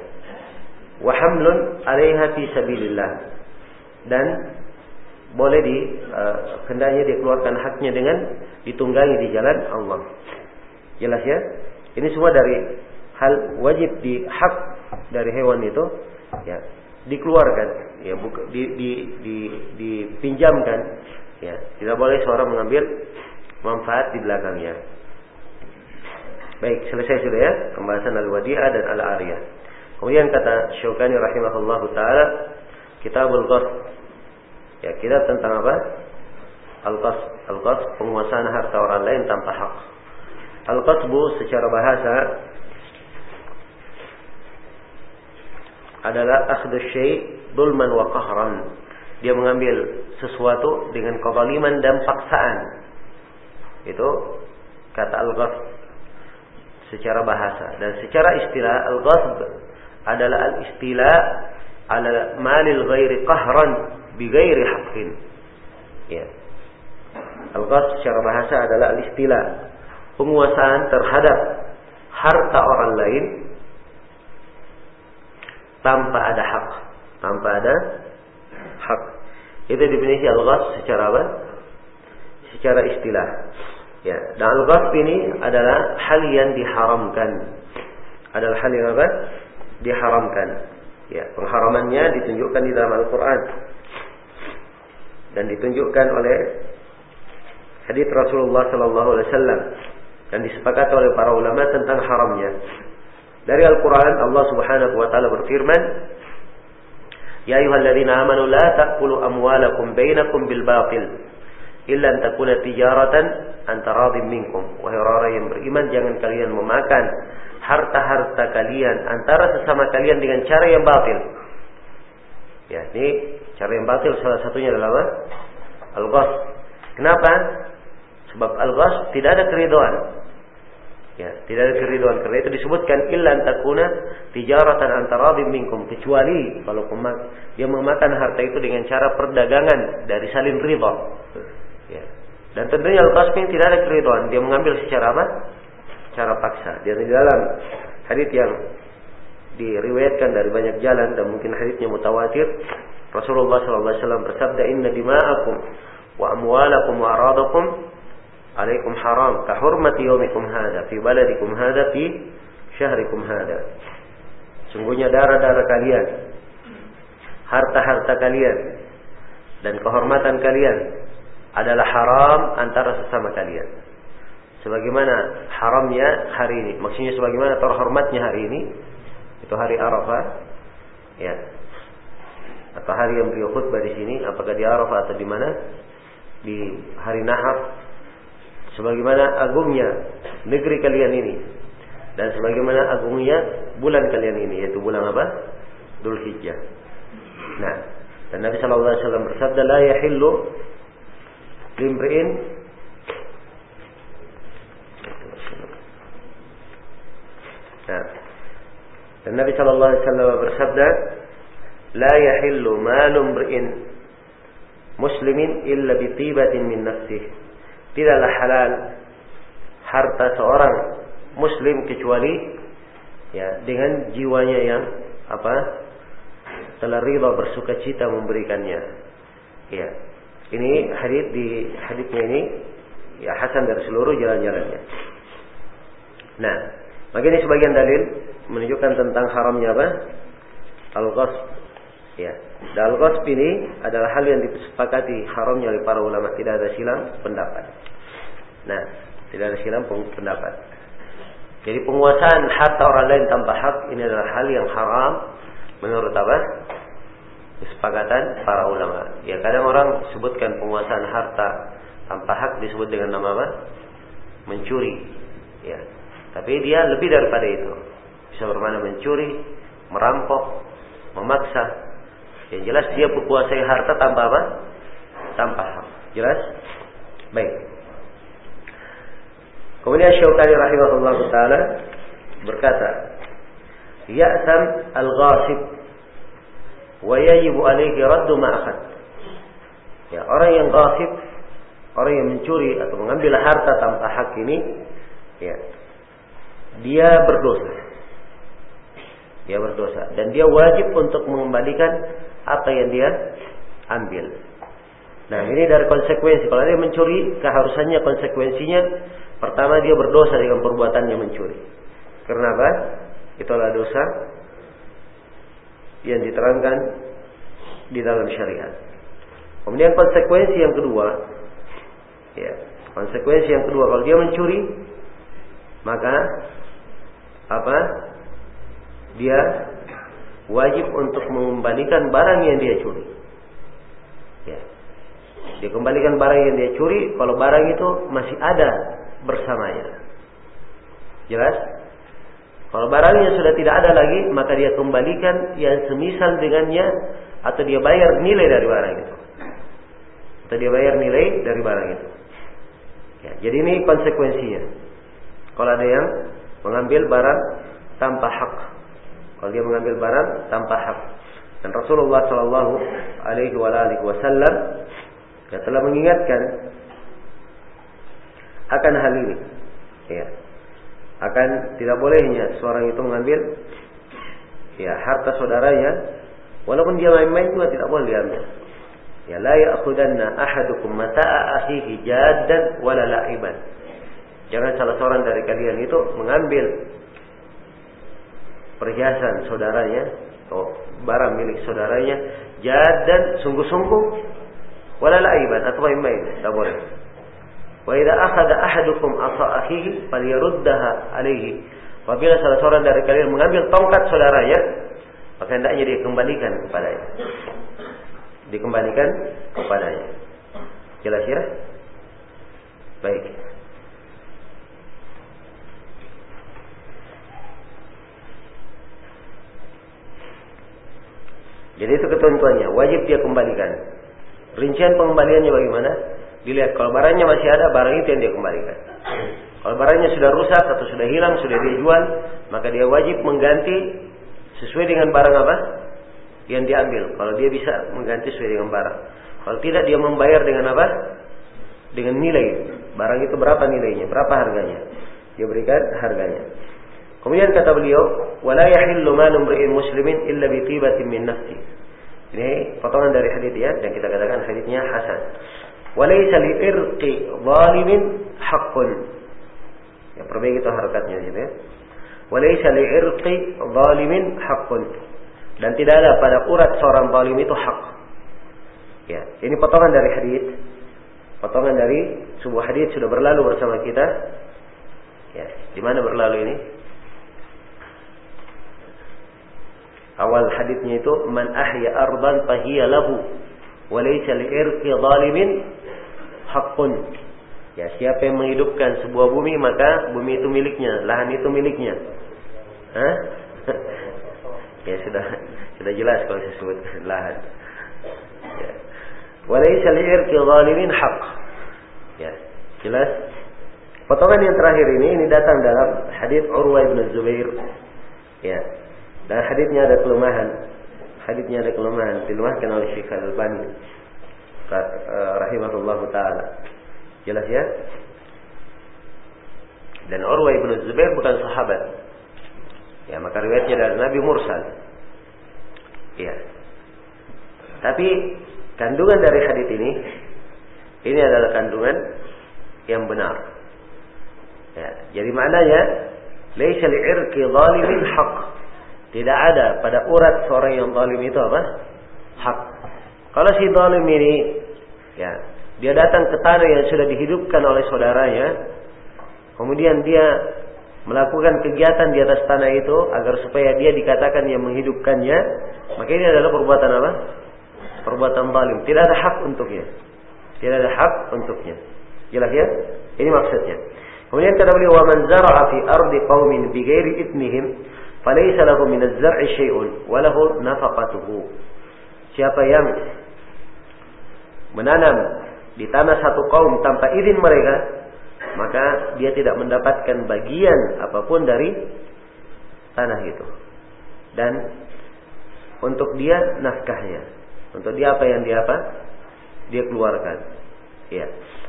wa hamlun 'alaiha fi sabilillah. Dan boleh di uh, hendaknya dia keluarkan haknya dengan ditunggangi di jalan Allah. Jelas ya? Ini semua dari hal wajib di hak dari hewan itu ya dikeluarkan ya buka, di, di, di, dipinjamkan ya. Tidak boleh seorang mengambil manfaat di belakangnya. Baik selesai sudah ya pembahasan al-wadi'ah dan al-ariyah kemudian kata Syaukani rahimahullah taala kitabul ghasb ya kita tentang apa? Al-ghasb al-ghasb penguasaan harta orang lain tanpa hak. Al-ghasbu secara bahasa adalah akhdhu syai' dulman wa qahran. Dia mengambil sesuatu dengan kezaliman dan paksaan. Itu kata al-ghasb secara bahasa. Dan secara istilah al-ghasb adalah al-istila ala malil ghairi qahran bi ghairi haqqin. Ya. Al-ghasb secara bahasa adalah al-istila penguasaan terhadap harta orang lain tanpa ada hak, tanpa ada hak. Itu definisi al-ghasb secara apa? Secara istilah. Ya, dan al-ghasb ini adalah hal yang diharamkan. Adalah hal yang apa? Diharamkan. Ya, pengharamannya ditunjukkan di dalam Al-Qur'an. Dan ditunjukkan oleh hadis Rasulullah sallallahu alaihi wasallam dan disepakati oleh para ulama tentang haramnya. Dari Al-Quran Allah subhanahu wa ta'ala berfirman, Ya ayuhalladzina amanu la ta'kulu amwalakum bainakum bil batil illa takuna tijaratan antara minkum. Wahai orang yang beriman jangan kalian memakan harta-harta kalian antara sesama kalian dengan cara yang batil. Ya, ini cara yang batil salah satunya adalah apa? Al-ghas. Kenapa? Sebab al-ghas tidak ada keridoan. Ya, tidak ada keriduan. Karena itu disebutkan illa takuna tijaratan antara minkum kecuali kalau dia memakan harta itu dengan cara perdagangan dari salin ridha. Dan tentunya al-qasmi tidak ada keriduan. Dia mengambil secara apa? Secara paksa. Dia di dalam hadis yang diriwayatkan dari banyak jalan dan mungkin hadisnya mutawatir Rasulullah SAW bersabda inna dima'akum wa amwalakum wa aradakum alaikum haram ka hurmati yaumikum hada fi baladikum hada fi syahrikum hada. Sungguhnya darah-darah kalian, harta-harta kalian dan kehormatan kalian adalah haram antara sesama kalian. Sebagaimana haramnya hari ini, maksudnya sebagaimana terhormatnya hari ini, itu hari Arafah, ya. Atau hari yang beliau khutbah di sini, apakah di Arafah atau di mana? Di hari Nahar. Sebagaimana agungnya negeri kalian ini dan sebagaimana agungnya bulan kalian ini, yaitu bulan apa? dulhijjah. Nah, dan Nabi shallallahu alaihi wasallam bersabda la limpriin nah. dan Nabi Shallallahu Alaihi Wasallam bersabda la yahillu malum ri'in muslimin illa bitibatin min nafsih. Tidaklah halal harta seorang muslim kecuali ya dengan jiwanya yang apa telah riba bersuka cita memberikannya. Ya. Ini hadis di hadisnya ini ya hasan dari seluruh jalan-jalannya. Nah, maka ini sebagian dalil menunjukkan tentang haramnya apa? Al-ghasb. Ya. Dan al-ghasb ini adalah hal yang disepakati haramnya oleh para ulama, tidak ada silang pendapat. Nah, tidak ada silang pendapat. Jadi penguasaan harta orang lain tanpa hak ini adalah hal yang haram menurut apa? Kesepakatan para ulama. Ya kadang orang sebutkan penguasaan harta tanpa hak disebut dengan nama apa? Mencuri. Ya. Tapi dia lebih daripada itu. Bisa bermakna mencuri, merampok, memaksa. Yang jelas dia berkuasai harta tanpa apa? Tanpa hak. Jelas? Baik. Kemudian Syaukani rahimahullah taala berkata, "Ya'sam al-ghasib wa yajibu alaihi raddu ma akhad." Ya, orang yang ghasib, orang yang mencuri atau mengambil harta tanpa hak ini, ya, dia berdosa. Dia berdosa dan dia wajib untuk mengembalikan apa yang dia ambil. Nah, ini dari konsekuensi. Kalau dia mencuri, keharusannya konsekuensinya pertama dia berdosa dengan perbuatannya mencuri. Karena apa? Itulah dosa yang diterangkan di dalam syariat. Kemudian konsekuensi yang kedua, ya, konsekuensi yang kedua kalau dia mencuri, maka apa? Dia wajib untuk mengembalikan barang yang dia curi. Ya. Dia kembalikan barang yang dia curi kalau barang itu masih ada bersamanya. Jelas? Kalau barangnya sudah tidak ada lagi, maka dia kembalikan yang semisal dengannya atau dia bayar nilai dari barang itu. Atau dia bayar nilai dari barang itu. Ya, jadi ini konsekuensinya. Kalau ada yang mengambil barang tanpa hak. Kalau dia mengambil barang tanpa hak. Dan Rasulullah Shallallahu Alaihi Wasallam ya, telah mengingatkan akan hal ini. Ya. Akan tidak bolehnya seorang itu mengambil ya harta saudaranya walaupun dia main-main juga tidak boleh diambil. Ya la ya'khudanna ahadukum mata'a akhihi jaddan wala la'iban. Jangan salah seorang dari kalian itu mengambil perhiasan saudaranya atau barang milik saudaranya dan sungguh-sungguh wala la'iban atau main-main, tidak boleh. Wa idza akhadha ahadukum asa akhihi falyaruddaha alaihi. Apabila salah seorang dari kalian mengambil tongkat saudaranya, maka hendaknya dia kembalikan kepadanya. Dikembalikan kepadanya. Jelas ya? Baik. Jadi itu ketentuannya, wajib dia kembalikan. Rincian pengembaliannya bagaimana? Dilihat kalau barangnya masih ada, barang itu yang dia kembalikan. Kalau barangnya sudah rusak atau sudah hilang, sudah dia jual, maka dia wajib mengganti sesuai dengan barang apa yang diambil. Kalau dia bisa mengganti sesuai dengan barang. Kalau tidak dia membayar dengan apa? Dengan nilai. Barang itu berapa nilainya? Berapa harganya? Dia berikan harganya. Kemudian kata beliau, "Wala yahillu malu muslimin illa bi min nafsi." Ini potongan dari hadis ya, dan kita katakan hadisnya hasan. Li irqi zalimin haqqun. Ya, perbaiki itu harakatnya gitu ya. Li irqi zalimin haqqun. Dan tidak ada pada urat seorang zalim itu hak. Ya, ini potongan dari hadis. Potongan dari sebuah hadis sudah berlalu bersama kita. Ya, di mana berlalu ini? Awal hadisnya itu man ahya ardan fahiya lahu wa laysa li irqi zalimin hakun. Ya, siapa yang menghidupkan sebuah bumi maka bumi itu miliknya, lahan itu miliknya. Hah? ya sudah sudah jelas kalau disebut lahan. Walaysa li'irki zalimin haq. Ya, jelas? Potongan yang terakhir ini ini datang dalam hadis Urwah bin Zubair. Ya. Dan hadisnya ada kelemahan. Hadisnya ada kelemahan dilemahkan oleh Syekh Al-Albani rahimahullahu taala. Jelas ya? Dan Urwah bin Zubair bukan sahabat. Ya, maka riwayatnya dari Nabi mursal. Ya. Tapi kandungan dari hadis ini ini adalah kandungan yang benar. Ya, jadi maknanya laisa li'irki zalimin haq. Tidak ada pada urat seorang yang zalim itu apa? Hak. Kalau si zalim ini ya, dia datang ke tanah yang sudah dihidupkan oleh saudaranya, kemudian dia melakukan kegiatan di atas tanah itu agar supaya dia dikatakan yang menghidupkannya, maka ini adalah perbuatan apa? Perbuatan zalim. Tidak ada hak untuknya. Tidak ada hak untuknya. Jelas ya? Ini maksudnya. Kemudian kata beliau, "Wa man zara'a fi ardi qaumin bighairi idnihim, falaysa lahu min az-zar'i syai'un wa lahu nafaqatuhu." Siapa yang menanam di tanah satu kaum tanpa izin mereka, maka dia tidak mendapatkan bagian apa pun dari tanah itu. Dan untuk dia nafkahnya. Untuk dia apa yang dia apa? Dia keluarkan. Ya.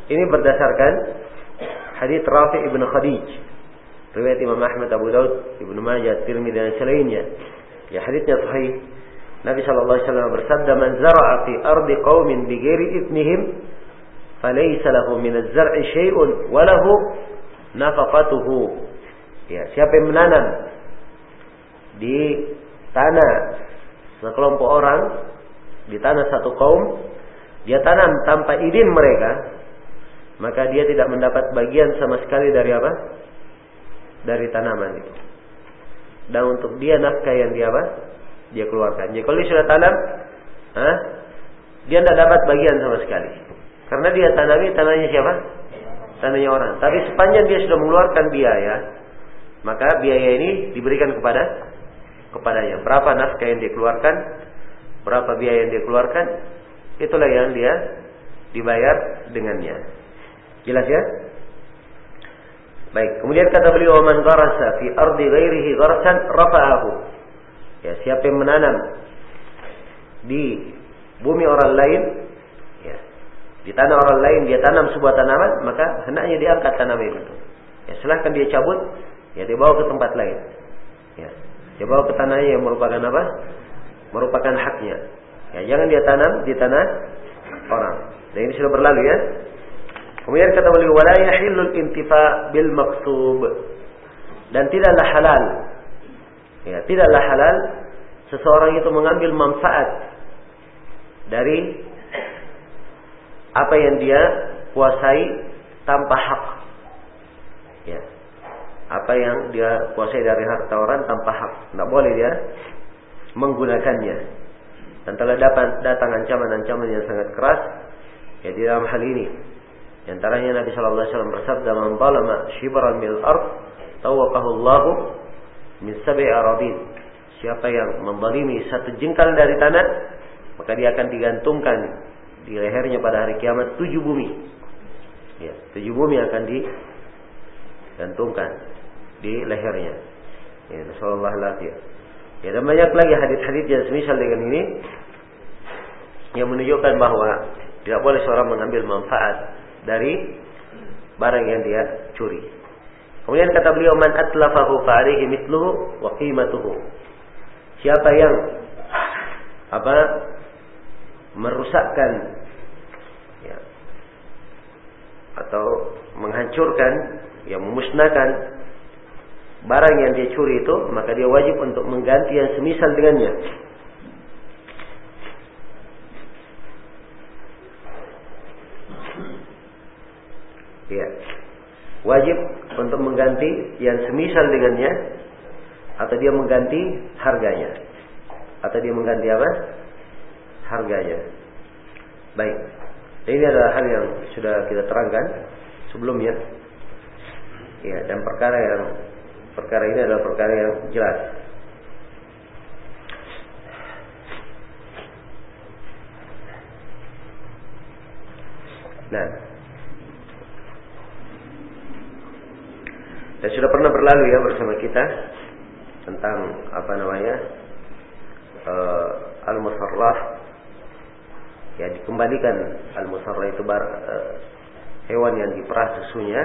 Ini berdasarkan hadis Rafi ibn Khadij. Riwayat Imam Ahmad, Abu Daud, Ibnu Majah, Tirmidzi dan selainnya. Ya hadisnya sahih. Nabi sallallahu alaihi wasallam bersabda, "Man zara'a fi ardi qaumin bighairi idnihim, falaysa lahu min az-zar'i syai'un wa lahu nafaqatuhu." Ya, siapa yang menanam di tanah sekelompok orang di tanah satu kaum, dia tanam tanpa izin mereka, maka dia tidak mendapat bagian sama sekali dari apa? Dari tanaman itu. Dan untuk dia nafkah yang dia apa? Dia keluarkan. Jadi kalau dia sudah tanam, ha? dia tidak dapat bagian sama sekali. Karena dia tanami tanahnya siapa? Tanahnya orang. Tapi sepanjang dia sudah mengeluarkan biaya, maka biaya ini diberikan kepada kepadanya. Berapa nafkah yang dia keluarkan, berapa biaya yang dia keluarkan, itulah yang dia dibayar dengannya. Jelas ya? Baik, kemudian kata beliau man gharasa fi ardi ghairihi gharasan rafa'ahu. Ya, siapa yang menanam di bumi orang lain ya, di tanah orang lain dia tanam sebuah tanaman, maka hendaknya diangkat tanaman itu. Ya, silahkan dia cabut, ya dia bawa ke tempat lain. Ya, dia bawa ke tanahnya yang merupakan apa? Merupakan haknya. Ya, jangan dia tanam di tanah orang. Dan ini sudah berlalu ya. Kemudian kata beliau wala yahillul intifa bil maktub dan tidaklah halal ya tidaklah halal seseorang itu mengambil manfaat dari apa yang dia kuasai tanpa hak. Ya apa yang dia kuasai dari harta orang tanpa hak. Tidak boleh dia menggunakannya. Dan telah dapat datang ancaman-ancaman yang sangat keras ya di dalam hal ini. Di antaranya Nabi Shallallahu Alaihi Wasallam bersabda, "Man shibran mil ard, tawakahu Allah min sab'i arabin." Siapa yang menzalimi satu jengkal dari tanah, maka dia akan digantungkan di lehernya pada hari kiamat tujuh bumi. Ya, tujuh bumi akan digantungkan di lehernya. Ya, Rasulullah alaihi Ya, dan banyak lagi hadis-hadis yang semisal dengan ini yang menunjukkan bahwa tidak boleh seorang mengambil manfaat dari barang yang dia curi. Kemudian kata beliau man atlafahu fa alaihi mithluhu wa qimatuhu. Siapa yang apa merusakkan ya, atau menghancurkan yang memusnahkan barang yang dia curi itu maka dia wajib untuk mengganti yang semisal dengannya Ya. Wajib untuk mengganti yang semisal dengannya atau dia mengganti harganya. Atau dia mengganti apa? Harganya. Baik. Ini adalah hal yang sudah kita terangkan sebelumnya. Ya, dan perkara yang perkara ini adalah perkara yang jelas. Nah, dan sudah pernah berlalu ya bersama kita tentang apa namanya uh, al-musarrah ya dikembalikan al-musarrah itu bar, uh, hewan yang diperah susunya.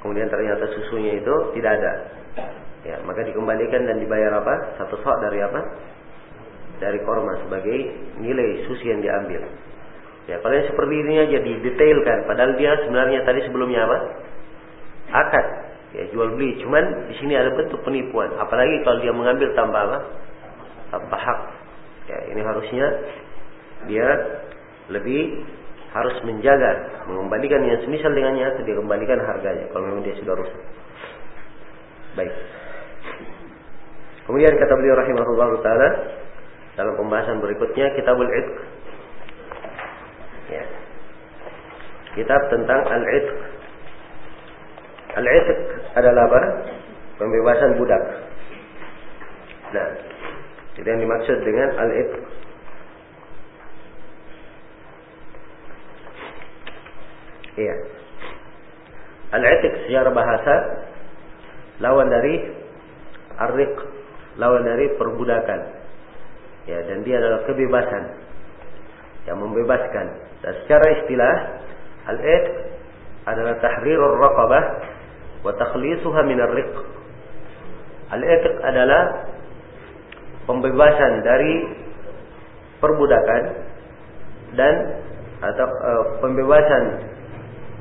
Kemudian ternyata susunya itu tidak ada. Ya maka dikembalikan dan dibayar apa? Satu sok dari apa? Dari korma sebagai nilai susu yang diambil. Ya kalau seperti ini aja didetailkan. Padahal dia sebenarnya tadi sebelumnya apa? Akad ya jual beli. Cuman di sini ada bentuk penipuan. Apalagi kalau dia mengambil tanpa apa? Tanpa hak. Ya ini harusnya dia lebih harus menjaga mengembalikan yang semisal dengannya atau dia kembalikan harganya kalau memang dia sudah rusak. Baik. Kemudian kata beliau rahimahullah taala dalam pembahasan berikutnya kitabul itq. Ya. Kitab tentang al-itq. Al-itq adalah apa pembebasan budak nah itu yang dimaksud dengan al-itq Iya. Al-itiq secara bahasa lawan dari ar-riq, lawan dari perbudakan. Ya, dan dia adalah kebebasan. Yang membebaskan. Dan secara istilah al-itiq adalah tahrirur raqabah wa takhlisuha min ar-riq. Al-itiq adalah pembebasan dari perbudakan dan atau uh, pembebasan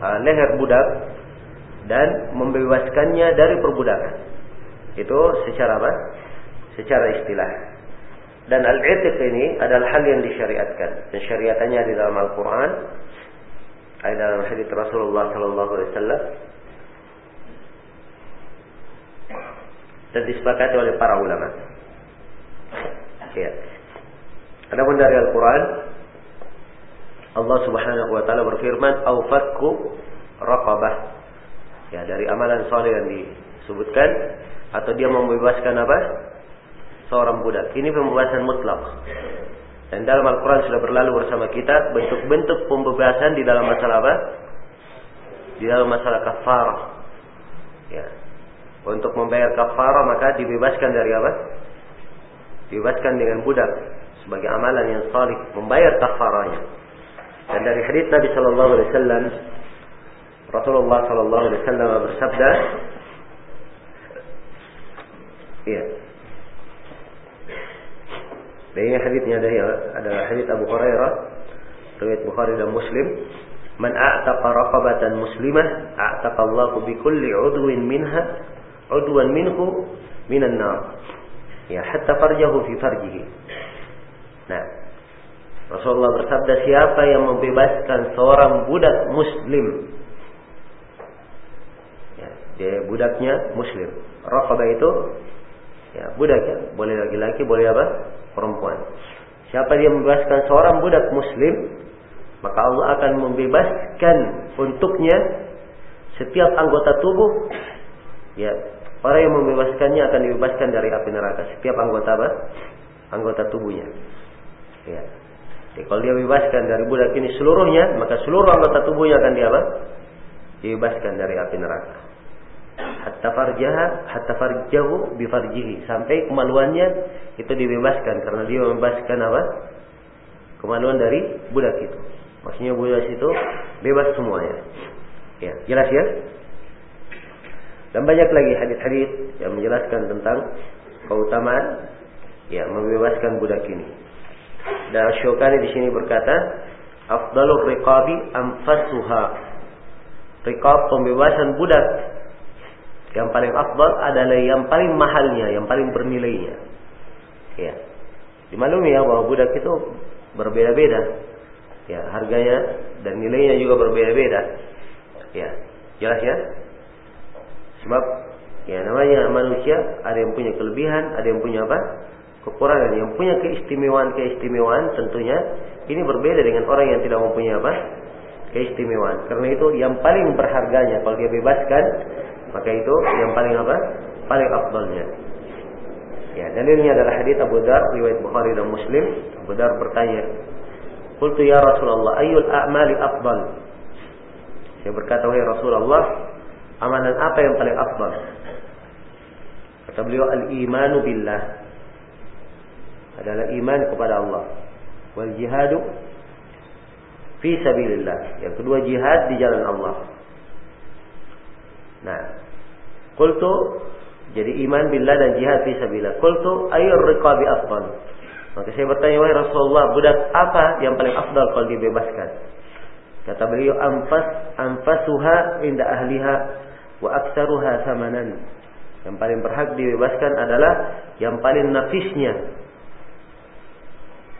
uh, leher budak dan membebaskannya dari perbudakan. Itu secara apa? Secara istilah. Dan al-i'tiq ini adalah hal yang disyariatkan. Dan syariatannya di dalam Al-Quran. Ada dalam hadis Rasulullah Sallallahu Alaihi Wasallam. Dan disepakati oleh para ulama. Ya. Adapun dari Al-Quran, Allah Subhanahu wa taala berfirman au fakku raqabah. Ya, dari amalan soleh yang disebutkan atau dia membebaskan apa? Seorang budak. Ini pembebasan mutlak. Dan dalam Al-Quran sudah berlalu bersama kita bentuk-bentuk pembebasan di dalam masalah apa? Di dalam masalah kafarah. Ya. Untuk membayar kafarah maka dibebaskan dari apa? Dibebaskan dengan budak sebagai amalan yang salih membayar kafarahnya. Dan dari hadis Nabi Shallallahu Alaihi Wasallam, Rasulullah Shallallahu Alaihi Wasallam bersabda, Iya. Dan ini hadisnya dari adalah hadis Abu Hurairah, riwayat Bukhari dan Muslim. Man a'taqa raqabatan muslimah, a'taqa Allahu bi kulli 'udwin minha 'udwan minhu minan nar. Ya, hatta farjahu fi farjihi. Nah, Rasulullah bersabda siapa yang membebaskan seorang budak muslim? Ya, dia budaknya muslim. Raqabah itu ya budak ya. Boleh laki-laki boleh apa? Perempuan. Siapa dia membebaskan seorang budak muslim maka Allah akan membebaskan untuknya setiap anggota tubuh ya orang yang membebaskannya akan dibebaskan dari api neraka setiap anggota apa anggota tubuhnya ya jadi kalau dia bebaskan dari budak ini seluruhnya, maka seluruh anggota tubuhnya akan dia apa? Dibebaskan dari api neraka. Hatta farjaha, hatta farjahu bifarjihi. Sampai kemaluannya itu dibebaskan karena dia membebaskan apa? Kemaluan dari budak itu. Maksudnya budak itu bebas semuanya. Ya, jelas ya? Dan banyak lagi hadis-hadis yang menjelaskan tentang keutamaan ya membebaskan budak ini. Dan Syukani di sini berkata, afdalur riqabi anfasuha. Riqab pembebasan budak yang paling afdal adalah yang paling mahalnya, yang paling bernilainya. Ya. Dimaklumi ya bahwa budak itu berbeda-beda. Ya, harganya dan nilainya juga berbeda-beda. Ya, jelas ya? Sebab ya namanya manusia ada yang punya kelebihan, ada yang punya apa? kekurangan. Yang punya keistimewaan-keistimewaan tentunya ini berbeda dengan orang yang tidak mempunyai apa? Keistimewaan. Karena itu yang paling berharganya kalau dia bebaskan maka itu yang paling apa? Paling afdalnya ya dalilnya adalah hadis Abu Dar riwayat Bukhari dan Muslim. Abu Dar bertanya Qultu ya Rasulullah ayyul a'mali afdal? Saya berkata, wahai Rasulullah, amalan apa yang paling afdal? Kata beliau, al-imanu billah. Adalah iman kepada Allah. Wal jihadu fi sabilillah. Yang kedua jihad di jalan Allah. Nah, qultu jadi iman billah dan jihad fi sabilillah. Qultu ayyur riqabi afdal? Maka saya bertanya, wahai Rasulullah, budak apa yang paling afdal kalau dibebaskan? Kata beliau, anfas anfasuha inda ahliha wa aktsaruha samanan. Yang paling berhak dibebaskan adalah yang paling nafisnya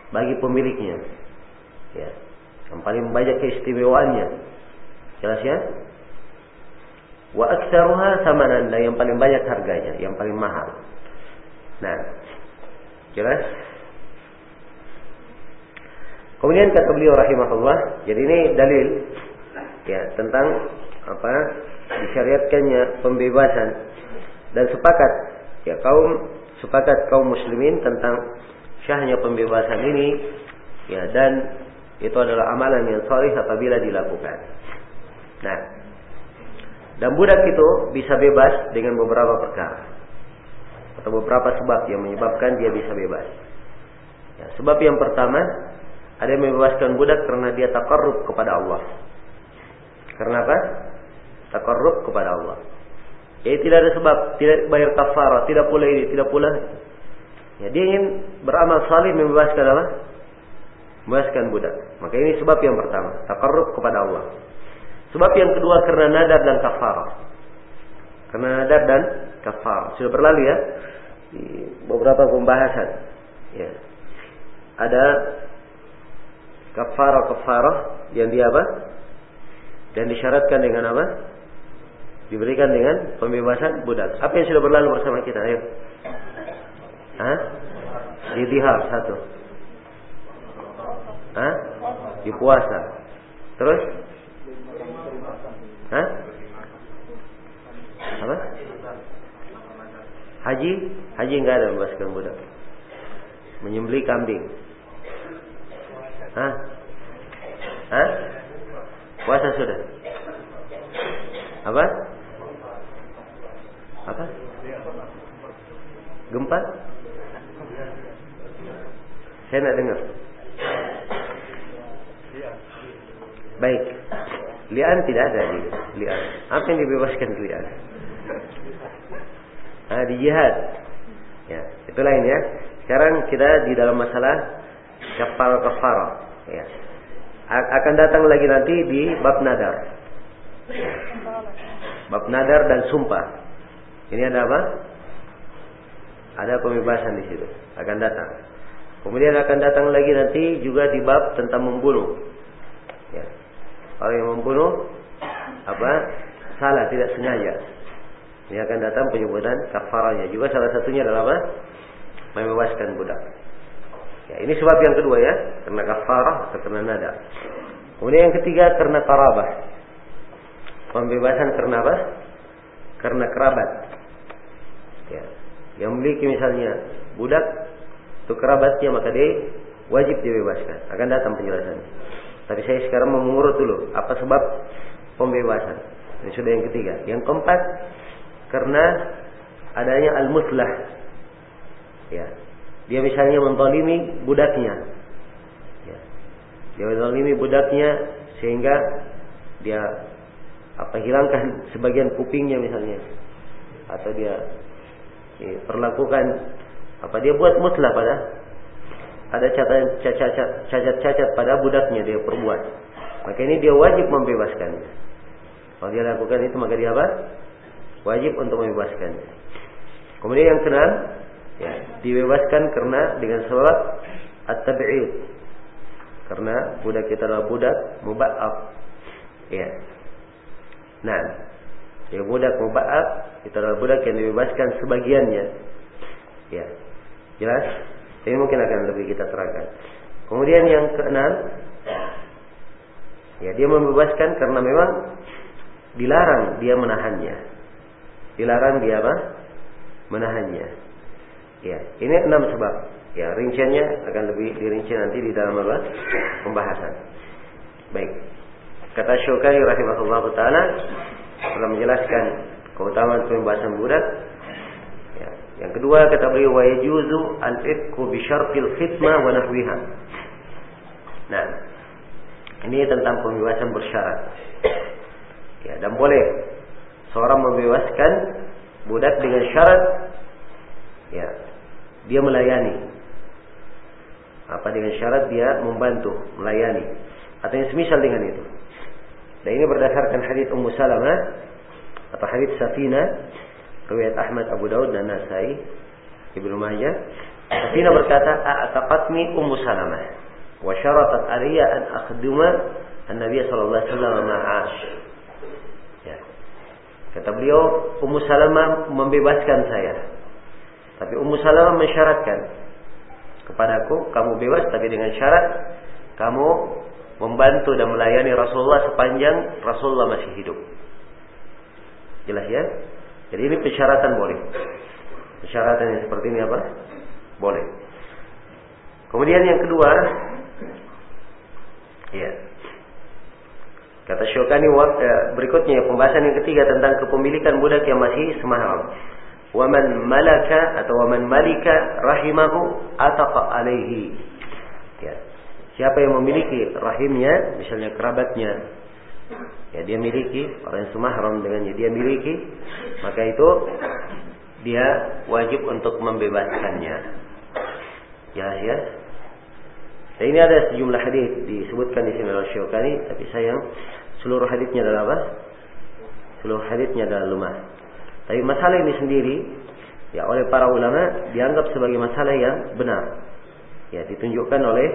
bagi pemiliknya. Ya. Yang paling banyak keistimewaannya. Jelas ya? Wa aktsaruha samanan dan yang paling banyak harganya, yang paling mahal. Nah, jelas? Kemudian kata beliau rahimahullah, jadi ini dalil ya tentang apa disyariatkannya pembebasan dan sepakat ya kaum sepakat kaum muslimin tentang syahnya pembebasan ini ya dan itu adalah amalan yang salih apabila dilakukan. Nah, dan budak itu bisa bebas dengan beberapa perkara atau beberapa sebab yang menyebabkan dia bisa bebas. Ya, sebab yang pertama ada yang membebaskan budak karena dia takarrub kepada Allah. Karena apa? Takarrub kepada Allah. Jadi tidak ada sebab, tidak bayar kafarah, tidak pula ini, tidak pula. Ya, dia ingin beramal salih membebaskan apa? Membebaskan budak. Maka ini sebab yang pertama, takarrub kepada Allah. Sebab yang kedua karena nadar dan kafarah. Karena nadar dan kafarah. Sudah berlalu ya di beberapa pembahasan. Ya. Ada kafarah-kafarah yang dia apa? Dan disyaratkan dengan apa? Diberikan dengan pembebasan budak. Apa yang sudah berlalu bersama kita? Ayo. Hah? Idhar satu. Hah? Di puasa. Terus? Hah? Apa? Haji? Haji enggak ada membebaskan budak. Menyembeli kambing. Hah? Hah? Puasa sudah? Apa? Apa? Gempa? Saya nak dengar. Baik. Lian tidak ada di lian. Apa yang dibebaskan lian? Ah, di jihad. Ya, itu lain ya. Sekarang kita di dalam masalah kapal kafarah. Ya. Akan datang lagi nanti di bab nadar. Bab nadar dan sumpah. Ini ada apa? Ada pembebasan di situ. Akan datang. Kemudian akan datang lagi nanti juga di bab tentang membunuh. Ya. Orang yang membunuh apa? Salah tidak sengaja. Ini akan datang penyebutan kafaranya. Juga salah satunya adalah apa? Membebaskan budak. Ya, ini sebab yang kedua ya, karena kafarah atau karena nada. Kemudian yang ketiga karena karabah. Pembebasan karena apa? Karena kerabat. Ya. Yang memiliki misalnya budak itu kerabatnya maka dia wajib dibebaskan. Akan datang penjelasan. Tapi saya sekarang mau mengurut dulu apa sebab pembebasan. Ini sudah yang ketiga. Yang keempat karena adanya al-muslah. Ya, dia misalnya mentolimi budaknya. Ya. Dia mentolimi budaknya sehingga dia apa hilangkan sebagian kupingnya misalnya atau dia ya, perlakukan apa dia buat muslah pada ada cacat-cacat pada budaknya dia perbuat maka ini dia wajib membebaskannya kalau dia lakukan itu maka dia apa wajib untuk membebaskannya kemudian yang keenam ya, dibebaskan karena dengan sebab at-tab'id. Karena budak kita adalah budak muba'ab. Ya. Nah, ya budak muba'ab kita adalah budak yang dibebaskan sebagiannya. Ya. Jelas? Ini mungkin akan lebih kita terangkan. Kemudian yang keenam, ya dia membebaskan karena memang dilarang dia menahannya. Dilarang dia apa? Menahannya. Ya, ini enam sebab. Ya, rinciannya akan lebih dirinci nanti di dalam apa? Pembahasan. Baik. Kata Syukari rahimahullah taala telah menjelaskan keutamaan pembebasan budak. Ya. Yang kedua kata beliau wa yajuzu al-itqu bi syartil khidmah wa nahwiha. Nah, ini tentang pembebasan bersyarat. Ya, dan boleh seorang membebaskan budak dengan syarat ya, dia melayani. Apa dengan syarat dia membantu, melayani. Atau yang semisal dengan itu. Dan ini berdasarkan hadis Ummu Salamah atau hadis Safina riwayat Ahmad Abu Daud dan Nasai Ibnu Majah. Safina berkata, "A'taqatni Ummu Salamah wa syaratat alayya an akhduma an-nabiy sallallahu alaihi wasallam ma'ash." Ya. Kata beliau, Ummu Salamah membebaskan saya. Tapi Ummu Salamah mensyaratkan kepadaku, kamu bebas tapi dengan syarat kamu membantu dan melayani Rasulullah sepanjang Rasulullah masih hidup. Jelas ya? Jadi ini persyaratan boleh. Persyaratan yang seperti ini apa? Boleh. Kemudian yang kedua, ya. Kata Syukani eh, berikutnya pembahasan yang ketiga tentang kepemilikan budak yang masih semahram. Waman malaka atau waman malika rahimahu ataqa alaihi. Ya. Siapa yang memiliki rahimnya, misalnya kerabatnya, ya dia miliki orang yang semahram dengannya dia miliki, maka itu dia wajib untuk membebaskannya. Ya, ya. Dan ini ada sejumlah hadis disebutkan di sini oleh Syukani, tapi sayang seluruh hadisnya adalah apa? Seluruh hadisnya adalah lemah. Tapi masalah ini sendiri ya oleh para ulama dianggap sebagai masalah yang benar. Ya, ditunjukkan oleh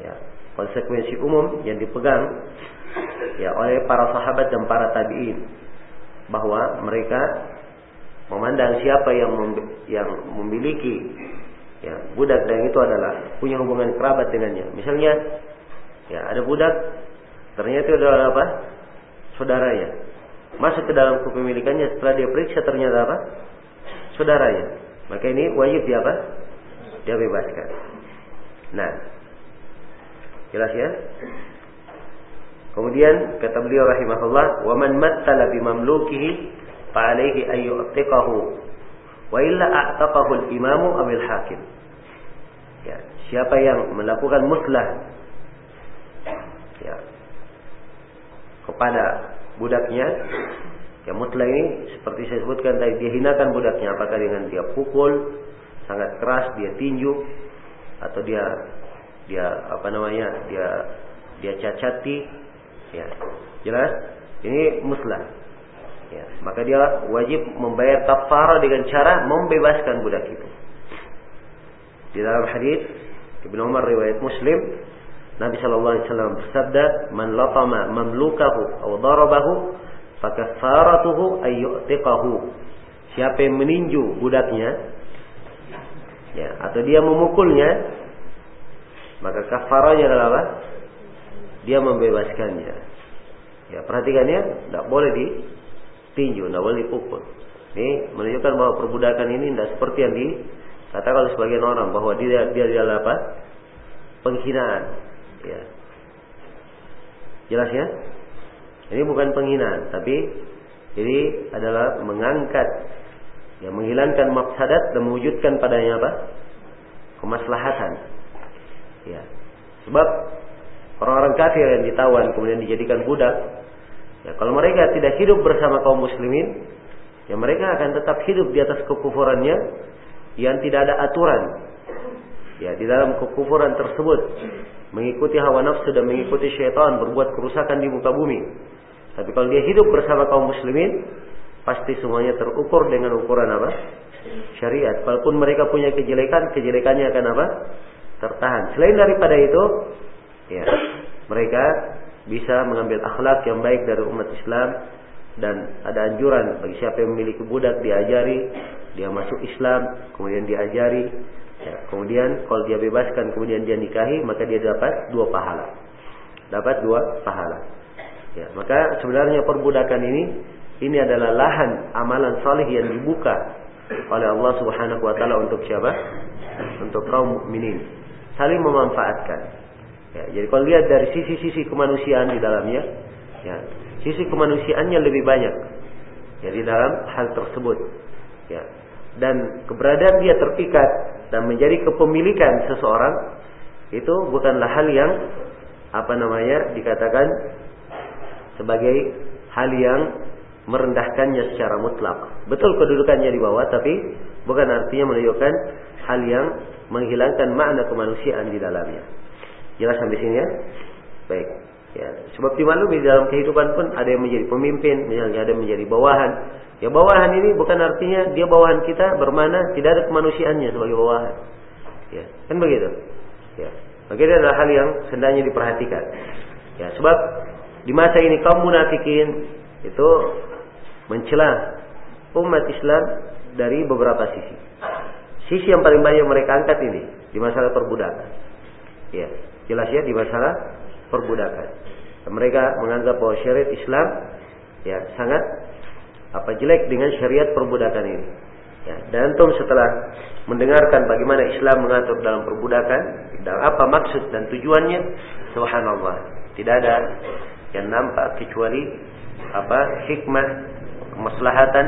ya, konsekuensi umum yang dipegang ya oleh para sahabat dan para tabiin bahwa mereka memandang siapa yang mem yang memiliki ya budak dan itu adalah punya hubungan kerabat dengannya. Misalnya ya ada budak ternyata itu adalah apa? saudaranya. Masuk ke dalam kepemilikannya setelah dia periksa ternyata apa? saudaranya. Maka ini wajib dia apa? Dia bebaskan. Nah, Jelas ya? Kemudian kata beliau rahimahullah, "Wa man mattala bi mamlukihi fa alayhi an yu'tiqahu wa illa a'taqahu al-imamu aw al-hakim." Ya, siapa yang melakukan muslah ya kepada budaknya ya muslah ini seperti saya sebutkan tadi dia hinakan budaknya apakah dengan dia pukul sangat keras dia tinju atau dia dia apa namanya dia dia cacati ya. Jelas? Ini muslah ya. Maka dia wajib membayar kafara dengan cara membebaskan budak itu. Di dalam hadis Ibnu Umar riwayat Muslim Nabi sallallahu alaihi wasallam bersabda man latama mamlukahu aw darabahu fakaffaratuhu ay yu'tiqahu. Siapa yang meninju budaknya ya atau dia memukulnya maka kafaranya adalah apa? Dia membebaskannya. Ya, perhatikan ya, tidak boleh ditinju, tidak boleh dipukul. Ini menunjukkan bahwa perbudakan ini tidak seperti yang dikatakan oleh sebagian orang bahwa dia dia adalah apa? Penghinaan. Ya. Jelas ya? Ini bukan penghinaan, tapi ini adalah mengangkat, ya menghilangkan mafsadat dan mewujudkan padanya apa? Kemaslahatan. Ya. Sebab orang-orang kafir yang ditawan kemudian dijadikan budak, ya kalau mereka tidak hidup bersama kaum muslimin, ya mereka akan tetap hidup di atas kekufurannya yang tidak ada aturan. Ya, di dalam kekufuran tersebut mengikuti hawa nafsu dan mengikuti syaitan berbuat kerusakan di muka bumi. Tapi kalau dia hidup bersama kaum muslimin, pasti semuanya terukur dengan ukuran apa? Syariat. Walaupun mereka punya kejelekan, kejelekannya akan apa? tertahan. Selain daripada itu, ya, mereka bisa mengambil akhlak yang baik dari umat Islam dan ada anjuran bagi siapa yang memiliki budak diajari, dia masuk Islam, kemudian diajari, ya, kemudian kalau dia bebaskan, kemudian dia nikahi, maka dia dapat dua pahala. Dapat dua pahala. Ya, maka sebenarnya perbudakan ini ini adalah lahan amalan saleh yang dibuka oleh Allah Subhanahu wa taala untuk siapa? Untuk kaum mukminin saling memanfaatkan. Ya, jadi kalau lihat dari sisi-sisi kemanusiaan di dalamnya, Ya, sisi kemanusiaannya lebih banyak. Jadi dalam hal tersebut. Ya. Dan keberadaan dia terpikat dan menjadi kepemilikan seseorang itu bukanlah hal yang apa namanya dikatakan sebagai hal yang merendahkannya secara mutlak. Betul kedudukannya di bawah, tapi bukan artinya menunjukkan hal yang menghilangkan makna kemanusiaan di dalamnya. Jelas sampai sini ya? Baik. Ya, sebab dimaklumi di dalam kehidupan pun ada yang menjadi pemimpin, misalnya ada yang menjadi bawahan. Ya bawahan ini bukan artinya dia bawahan kita bermana tidak ada kemanusiaannya sebagai bawahan. Ya, kan begitu. Ya. Maka ini adalah hal yang sendanya diperhatikan. Ya, sebab di masa ini kaum munafikin itu mencela umat Islam dari beberapa sisi. Sisi yang paling banyak mereka angkat ini di masalah perbudakan. Ya, jelas ya di masalah perbudakan. Mereka menganggap bahwa syariat Islam ya sangat apa jelek dengan syariat perbudakan ini. Ya, dan antum setelah mendengarkan bagaimana Islam mengatur dalam perbudakan dan apa maksud dan tujuannya, subhanallah, tidak ada yang nampak kecuali apa hikmah, kemaslahatan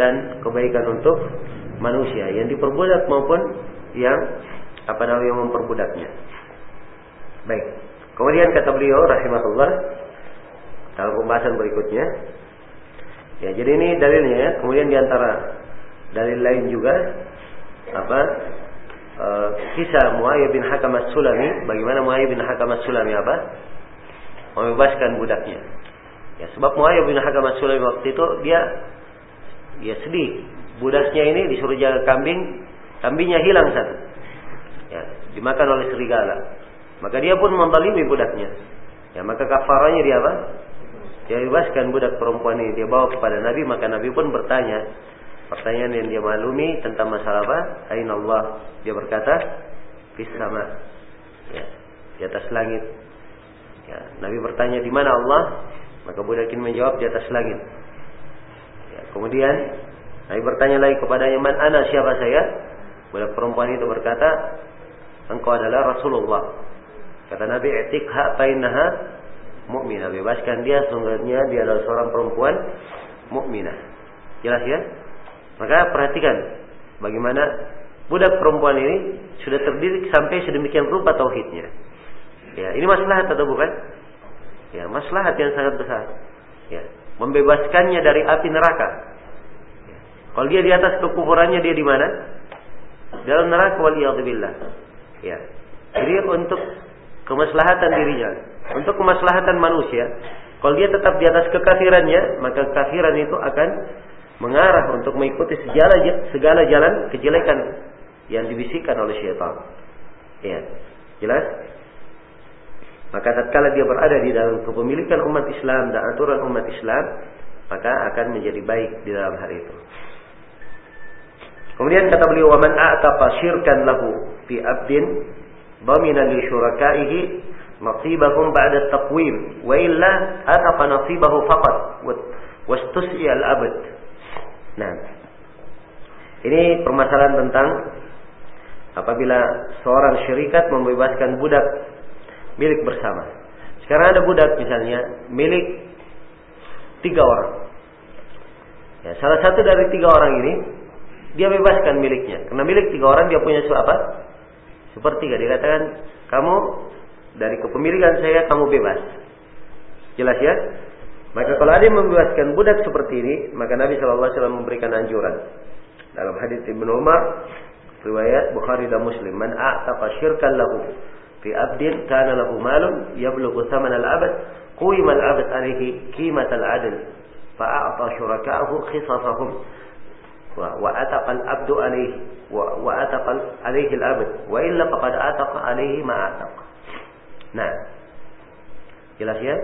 dan kebaikan untuk manusia yang diperbudak maupun yang apa namanya yang memperbudaknya. Baik. Kemudian kata beliau rahimahullah dalam pembahasan berikutnya ya jadi ini dalilnya ya. Kemudian di antara dalil lain juga apa e, kisah Muayyib bin Hakam As-Sulami bagaimana Muayyib bin Hakam As-Sulami apa membebaskan budaknya ya sebab Muayyib bin Hakam As-Sulami waktu itu dia dia sedih budaknya ini disuruh jaga kambing, kambingnya hilang satu. Ya, dimakan oleh serigala. Maka dia pun membalimi budaknya. Ya, maka kafaranya dia apa? Dia bebaskan budak perempuan ini. Dia bawa kepada Nabi, maka Nabi pun bertanya. Pertanyaan yang dia malumi tentang masalah apa? Ain Allah. Dia berkata, Fis sama. Ya, di atas langit. Ya, Nabi bertanya, di mana Allah? Maka budak ini menjawab, di atas langit. Ya, kemudian Nabi bertanya lagi kepadanya, "Man ana siapa saya?" Budak perempuan itu berkata, "Engkau adalah Rasulullah." Kata Nabi, "I'tiqha fa innaha mu'minah." Bebaskan dia sungguhnya dia adalah seorang perempuan mukminah. Jelas ya? Maka perhatikan bagaimana budak perempuan ini sudah terdidik sampai sedemikian rupa tauhidnya. Ya, ini maslahat atau bukan? Ya, maslahat yang sangat besar. Ya, membebaskannya dari api neraka. Kalau dia di atas kekufurannya dia di mana? Dalam neraka waliyadzubillah. Ya. Jadi untuk kemaslahatan dirinya, untuk kemaslahatan manusia, kalau dia tetap di atas kekafirannya, maka kekafiran itu akan mengarah untuk mengikuti segala segala jalan kejelekan yang dibisikkan oleh syaitan. Ya. Jelas? Maka tatkala dia berada di dalam kepemilikan umat Islam dan aturan umat Islam, maka akan menjadi baik di dalam hal itu. Kemudian kata beliau, "Wa man a'taqa syirkan lahu fi 'abdin syurakaihi nasibahum ba'da taqwim wa illa ataqa nasibahu faqat wastus'i al-abad." Nah, ini permasalahan tentang apabila seorang syarikat membebaskan budak milik bersama. Sekarang ada budak misalnya milik tiga orang. Ya, salah satu dari tiga orang ini dia bebaskan miliknya. Karena milik tiga orang dia punya apa? Sepertiga. Dia katakan, kamu dari kepemilikan saya kamu bebas. Jelas ya? Maka kalau ada yang membebaskan budak seperti ini, maka Nabi Shallallahu Alaihi Wasallam memberikan anjuran. Dalam hadis Ibnu Umar, riwayat Bukhari dan Muslim, man a'taqa syirkan lahu fi abdin kana lahu malun yablughu thaman al-abad qima al-abad alaihi qimat al-adl fa'a'ta syuraka'ahu khisasahum وأتق الأبد عليه وأتق عليه الأبد وإلا فقد أتق عليه ما أتق nah jelas ya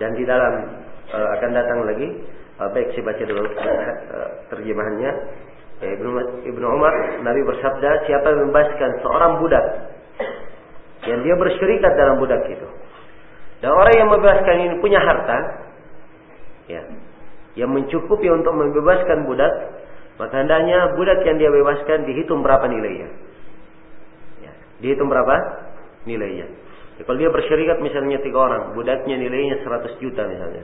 dan di dalam uh, akan datang lagi uh, baik saya baca dulu uh, terjemahannya ya, Ibnu Ibnu Umar Nabi bersabda siapa yang membebaskan seorang budak yang dia bersyirikat dalam budak itu dan orang yang membebaskan ini punya harta ya yang mencukupi untuk membebaskan budak maka hendaknya budak yang dia bebaskan dihitung berapa nilainya. Ya, dihitung berapa nilainya. Ya, kalau dia bersyarikat misalnya tiga orang, budaknya nilainya 100 juta misalnya.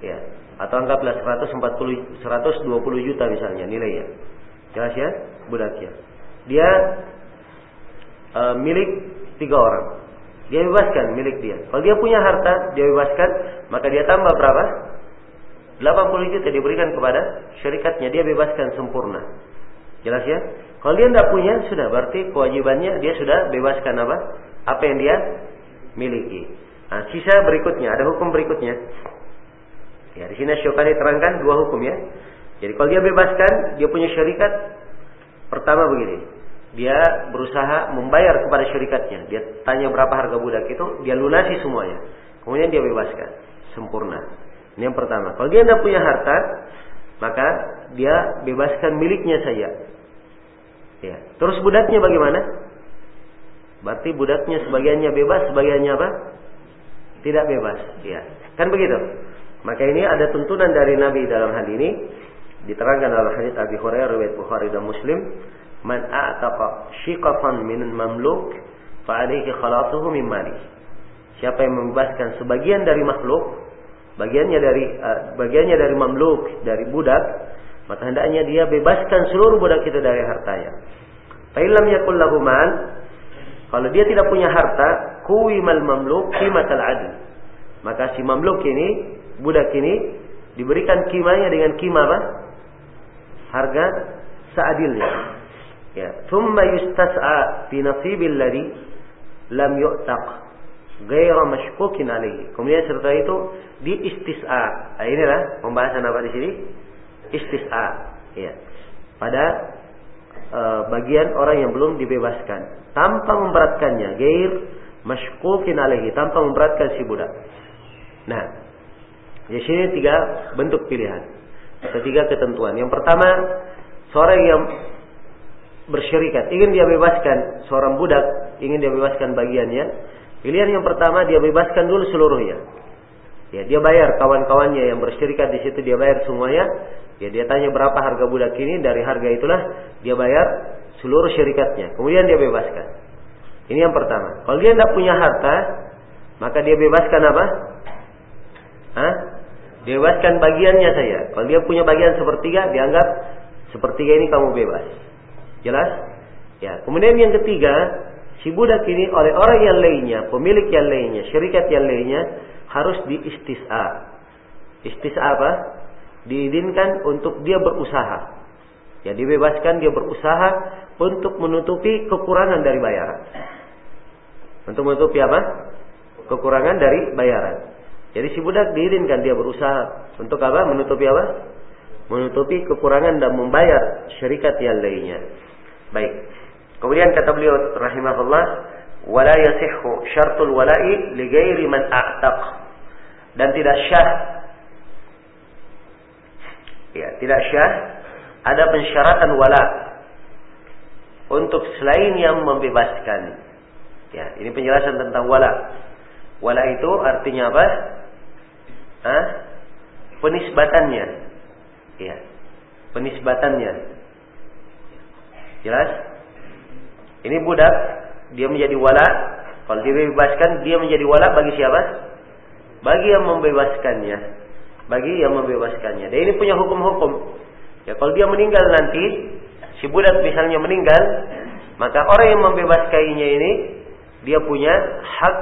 Ya, atau anggaplah 140 120 juta misalnya nilainya. Jelas ya? Budaknya. Dia uh, milik tiga orang. Dia bebaskan milik dia. Kalau dia punya harta, dia bebaskan, maka dia tambah berapa? 80 juta diberikan kepada syarikatnya, dia bebaskan sempurna. Jelas ya? Kalau dia tidak punya, sudah berarti kewajibannya dia sudah bebaskan apa? Apa yang dia miliki. Nah, sisa berikutnya, ada hukum berikutnya. Ya, di sini Syukani terangkan dua hukum ya. Jadi kalau dia bebaskan, dia punya syarikat. Pertama begini, dia berusaha membayar kepada syarikatnya. Dia tanya berapa harga budak itu, dia lunasi semuanya. Kemudian dia bebaskan, sempurna. Ini yang pertama. Kalau dia tidak punya harta, maka dia bebaskan miliknya saja. Ya. Terus budaknya bagaimana? Berarti budaknya sebagiannya bebas, sebagiannya apa? Tidak bebas. Ya. Kan begitu. Maka ini ada tuntunan dari Nabi dalam hal ini diterangkan dalam hadis Abi Hurairah riwayat Bukhari dan Muslim, "Man a'taqa shiqafan min mamluk fa alayhi khalasuhu min mali." Siapa yang membebaskan sebagian dari makhluk, bagiannya dari uh, bagiannya dari mamluk, dari budak, maka hendaknya dia bebaskan seluruh budak itu dari hartanya. Fa'ilam yakul lahu mal, kalau dia tidak punya harta, kuwimal mamluk qimatal adl. Maka si mamluk ini, budak ini diberikan kimanya dengan kima apa? Harga seadilnya. Ya, thumma yustas'a fi nasibil ladzi lam yu'taq ghaira mashkukin alaihi. Kemudian serta itu di istis'a. Nah, inilah pembahasan apa di sini? istis'a. Ya pada e, bagian orang yang belum dibebaskan. Tanpa memberatkannya. Gair mashkukin alaihi tanpa memberatkan si budak. Nah di sini tiga bentuk pilihan. Atau tiga ketentuan. Yang pertama seorang yang bersyarikat. Ingin dia bebaskan seorang budak ingin dia bebaskan bagiannya pilihan yang pertama dia bebaskan dulu seluruhnya Ya, dia bayar kawan-kawannya yang bersyarikat di situ dia bayar semuanya. Ya, dia tanya berapa harga budak ini, dari harga itulah dia bayar seluruh syarikatnya. Kemudian dia bebaskan. Ini yang pertama. Kalau dia tidak punya harta, maka dia bebaskan apa? Hah? Dia bebaskan bagiannya saja. Kalau dia punya bagian sepertiga, dianggap sepertiga ini kamu bebas. Jelas? Ya. Kemudian yang ketiga, si budak ini oleh orang yang lainnya, pemilik yang lainnya, syarikat yang lainnya, harus di istis'a. Istis'a apa? Diizinkan untuk dia berusaha. Ya dibebaskan dia berusaha untuk menutupi kekurangan dari bayaran. Untuk menutupi apa? Kekurangan dari bayaran. Jadi si budak diizinkan dia berusaha untuk apa? Menutupi apa? Menutupi kekurangan dan membayar syarikat yang lainnya. Baik. Kemudian kata beliau rahimahullah, "Wala yasihhu syartul wala'i li ghairi man a'taq." dan tidak syah. Ya, tidak syah ada pensyaratan wala untuk selain yang membebaskan. Ya, ini penjelasan tentang wala. Wala itu artinya apa? Hah? Penisbatannya. Ya. Penisbatannya. Jelas? Ini budak, dia menjadi wala. Kalau dibebaskan, dia menjadi wala bagi siapa? bagi yang membebaskannya. Bagi yang membebaskannya. Dan ini punya hukum-hukum. Ya kalau dia meninggal nanti si budak misalnya meninggal maka orang yang membebaskannya ini dia punya hak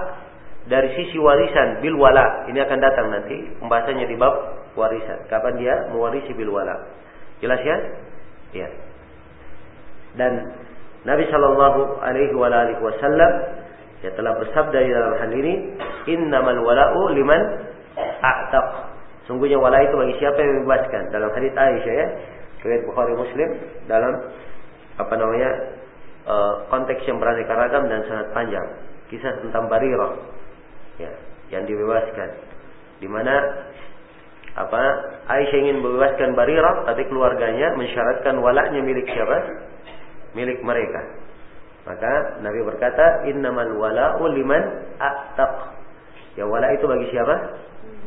dari sisi warisan bil wala. Ini akan datang nanti pembahasannya di bab warisan. Kapan dia mewarisi bil wala. Jelas ya? Ya dan Nabi Shallallahu Alaihi Wasallam Ya telah bersabda di dalam hal ini, innamal wala'u liman a'taq. Sungguhnya wala itu bagi siapa yang membebaskan. Dalam hadis Aisyah ya, riwayat Bukhari Muslim dalam apa namanya uh, konteks yang beraneka ragam dan sangat panjang. Kisah tentang Barirah ya, yang dibebaskan. Di mana apa Aisyah ingin membebaskan Barirah tapi keluarganya mensyaratkan walaknya milik siapa? Milik mereka. Maka Nabi berkata, "Innamal wala'u liman a'taq." Ya wala itu bagi siapa?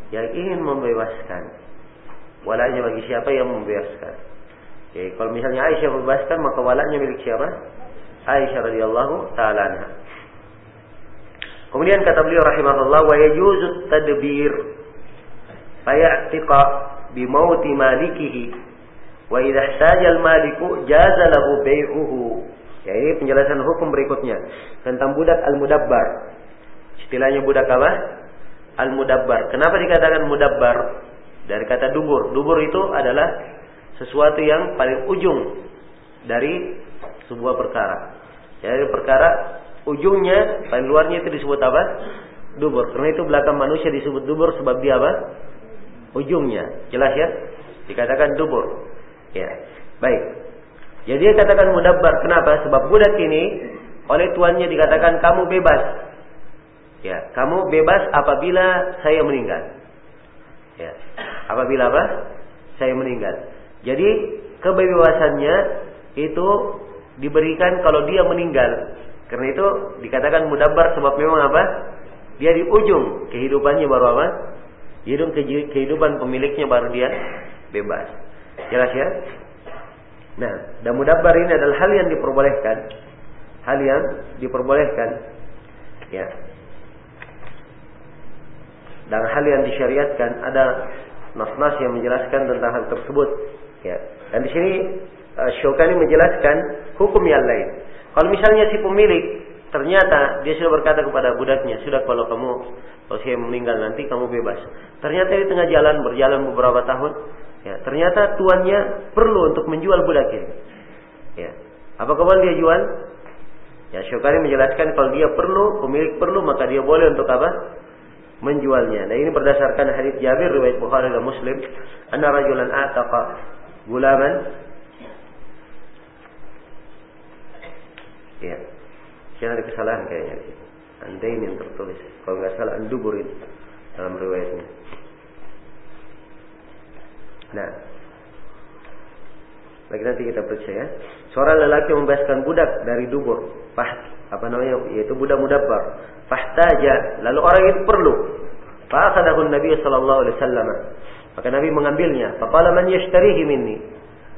Yang ingin membebaskan. Walanya bagi siapa yang membebaskan. Ya, kalau misalnya Aisyah membebaskan, maka walanya milik siapa? Aisyah radhiyallahu taala. Kemudian kata beliau rahimahullah wa yajuzu tadbir fayatiqa bi mauti malikihi wa idza ihtaja al maliku jaza lahu bai'uhu. Ya ini penjelasan hukum berikutnya tentang budak al-mudabbar. Istilahnya budak apa? Al-mudabbar. Kenapa dikatakan mudabbar? Dari kata dubur. Dubur itu adalah sesuatu yang paling ujung dari sebuah perkara. Jadi perkara ujungnya paling luarnya itu disebut apa? Dubur. Karena itu belakang manusia disebut dubur sebab dia apa? Ujungnya. Jelas ya? Dikatakan dubur. Ya. Baik. Jadi dia katakan mudabbar. Kenapa? Sebab budak ini oleh tuannya dikatakan kamu bebas. Ya, kamu bebas apabila saya meninggal. Ya. Apabila apa? Saya meninggal. Jadi kebebasannya itu diberikan kalau dia meninggal. Karena itu dikatakan mudabbar sebab memang apa? Dia di ujung kehidupannya baru apa? Hidung kehidupan pemiliknya baru dia bebas. Jelas ya? Nah, dan mudabbar ini adalah hal yang diperbolehkan. Hal yang diperbolehkan. Ya. Dan hal yang disyariatkan ada nas-nas yang menjelaskan tentang hal tersebut. Ya. Dan di sini uh, Syukani menjelaskan hukum yang lain. Kalau misalnya si pemilik ternyata dia sudah berkata kepada budaknya, sudah kalau kamu kalau saya meninggal nanti kamu bebas. Ternyata di tengah jalan berjalan beberapa tahun, ya ternyata tuannya perlu untuk menjual budak ini. Ya, apa kabar dia jual? Ya, Syukari menjelaskan kalau dia perlu, pemilik perlu, maka dia boleh untuk apa? Menjualnya. Nah ini berdasarkan hadis Jabir riwayat Bukhari dan Muslim, anna rajulan ataqa gulaman Ya. Sini ada kesalahan kayaknya. Andain yang tertulis. Kalau nggak salah andubur itu dalam riwayatnya. Nah, lagi nanti kita periksa ya. Seorang lelaki membebaskan budak dari dubur. Fah, apa namanya? Yaitu budak mudabbar. Fahtaja. Lalu orang itu perlu. Fa'akadahu Nabi sallallahu alaihi wasallam. Maka Nabi mengambilnya. Faqala man yashtarihi minni.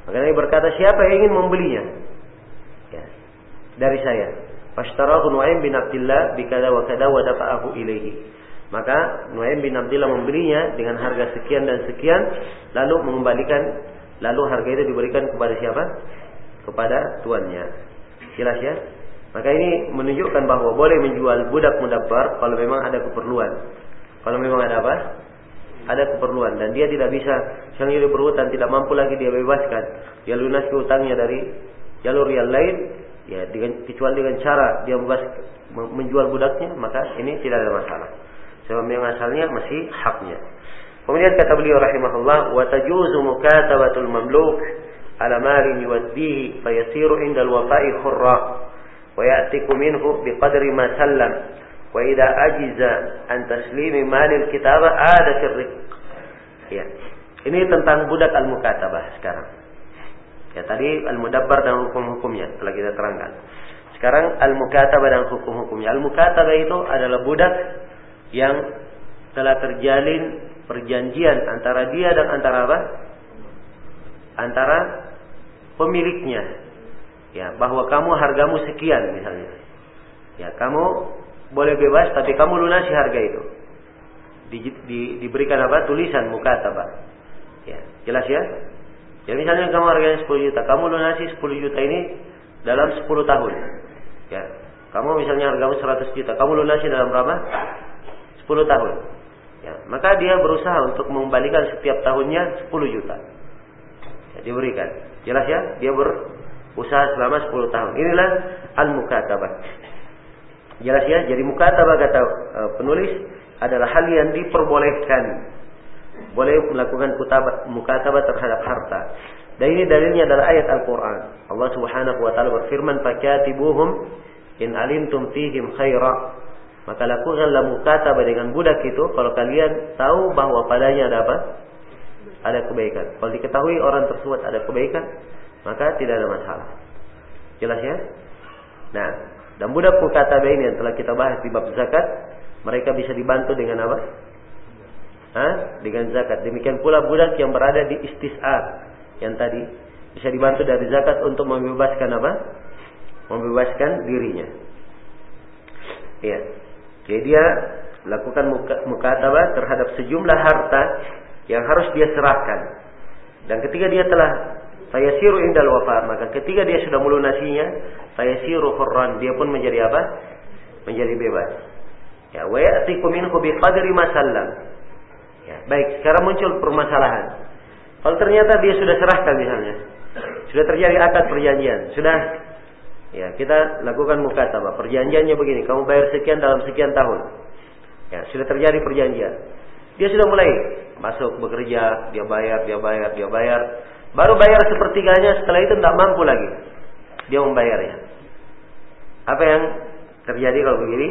Maka Nabi berkata, siapa yang ingin membelinya? dari saya. Fashtarahu Nuaim bin Abdullah bikada wa kada wa dafa'ahu ilaihi. Maka Nuaim bin Abdullah membelinya dengan harga sekian dan sekian lalu mengembalikan lalu harga itu diberikan kepada siapa? Kepada tuannya. Jelas ya? Maka ini menunjukkan bahwa boleh menjual budak mudabbar kalau memang ada keperluan. Kalau memang ada apa? Ada keperluan dan dia tidak bisa misalnya dia berhutang tidak mampu lagi dia bebaskan. Dia lunasi hutangnya dari jalur yang lain ya dengan kecuali dengan cara dia bebas menjual budaknya maka ini tidak ada masalah sebab yang asalnya masih haknya kemudian kata beliau rahimahullah wa tajuzu mukatabatul mamluk ala malin yuwaddihi fayasiru inda al-wafa'i khurra wa ya'tiku minhu biqadri ma sallam wa idza ajiza an taslimi malil kitabah ada sirrik ya ini tentang budak al-mukatabah sekarang Ya tadi al-mudabbar dan hukum-hukumnya telah kita terangkan. Sekarang al-mukatabah dan hukum-hukumnya. Al-mukatabah itu adalah budak yang telah terjalin perjanjian antara dia dan antara apa? Antara pemiliknya. Ya, bahwa kamu hargamu sekian misalnya. Ya, kamu boleh bebas tapi kamu lunasi harga itu. Di, di, diberikan apa? Tulisan mukatabah. Ya, jelas ya? Ya misalnya kamu harganya 10 juta, kamu lunasi 10 juta ini dalam 10 tahun. Ya. Kamu misalnya hargamu 100 juta, kamu lunasi dalam berapa? 10 tahun. Ya, maka dia berusaha untuk mengembalikan setiap tahunnya 10 juta. Ya, diberikan. Jelas ya? Dia berusaha selama 10 tahun. Inilah al-mukatabah. Jelas ya? Jadi mukatabah kata uh, penulis adalah hal yang diperbolehkan boleh melakukan mukatabah terhadap harta. Dan ini dalilnya adalah ayat Al-Quran. Allah subhanahu wa ta'ala berfirman, فَكَاتِبُوهُمْ in alimtum fihim khaira. maka lakukanlah mukatabah dengan budak itu kalau kalian tahu bahwa padanya ada apa? Ada kebaikan. Kalau diketahui orang tersebut ada kebaikan, maka tidak ada masalah. Jelas ya? Nah, dan budak mukatabah ini yang telah kita bahas di bab zakat, mereka bisa dibantu dengan apa? ha? dengan zakat. Demikian pula budak yang berada di istis'ar yang tadi bisa dibantu dari zakat untuk membebaskan apa? Membebaskan dirinya. Iya. Jadi dia lakukan mukatabah terhadap sejumlah harta yang harus dia serahkan. Dan ketika dia telah saya siru indal wafat, maka ketika dia sudah melunasinya, saya siru hurran, dia pun menjadi apa? Menjadi bebas. Ya, wa ya'tikum minhu biqadri ma Ya, baik, sekarang muncul permasalahan. Kalau ternyata dia sudah serahkan misalnya, sudah terjadi akad perjanjian, sudah ya kita lakukan mukatabah. Perjanjiannya begini, kamu bayar sekian dalam sekian tahun. Ya, sudah terjadi perjanjian. Dia sudah mulai masuk bekerja, dia bayar, dia bayar, dia bayar. Baru bayar sepertiganya, setelah itu tidak mampu lagi. Dia membayarnya. Apa yang terjadi kalau begini?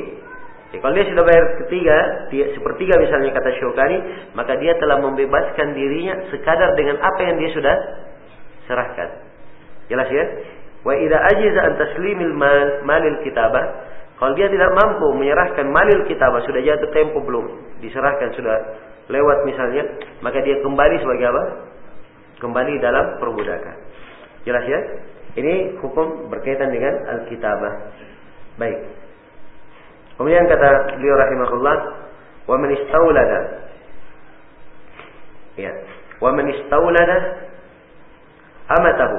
Ya, kalau dia sudah bayar ketiga, dia sepertiga misalnya kata Syukani, maka dia telah membebaskan dirinya sekadar dengan apa yang dia sudah serahkan. Jelas ya? Wa idza ajiza an taslimil mal, malil kitabah, kalau dia tidak mampu menyerahkan malil kitabah, sudah jatuh tempo belum, diserahkan sudah lewat misalnya, maka dia kembali sebagai apa? Kembali dalam perbudakan. Jelas ya? Ini hukum berkaitan dengan al-kitabah. Baik. Kemudian kata beliau rahimahullah, "Wa man istaulada" Ya, "Wa man istaulada amatahu"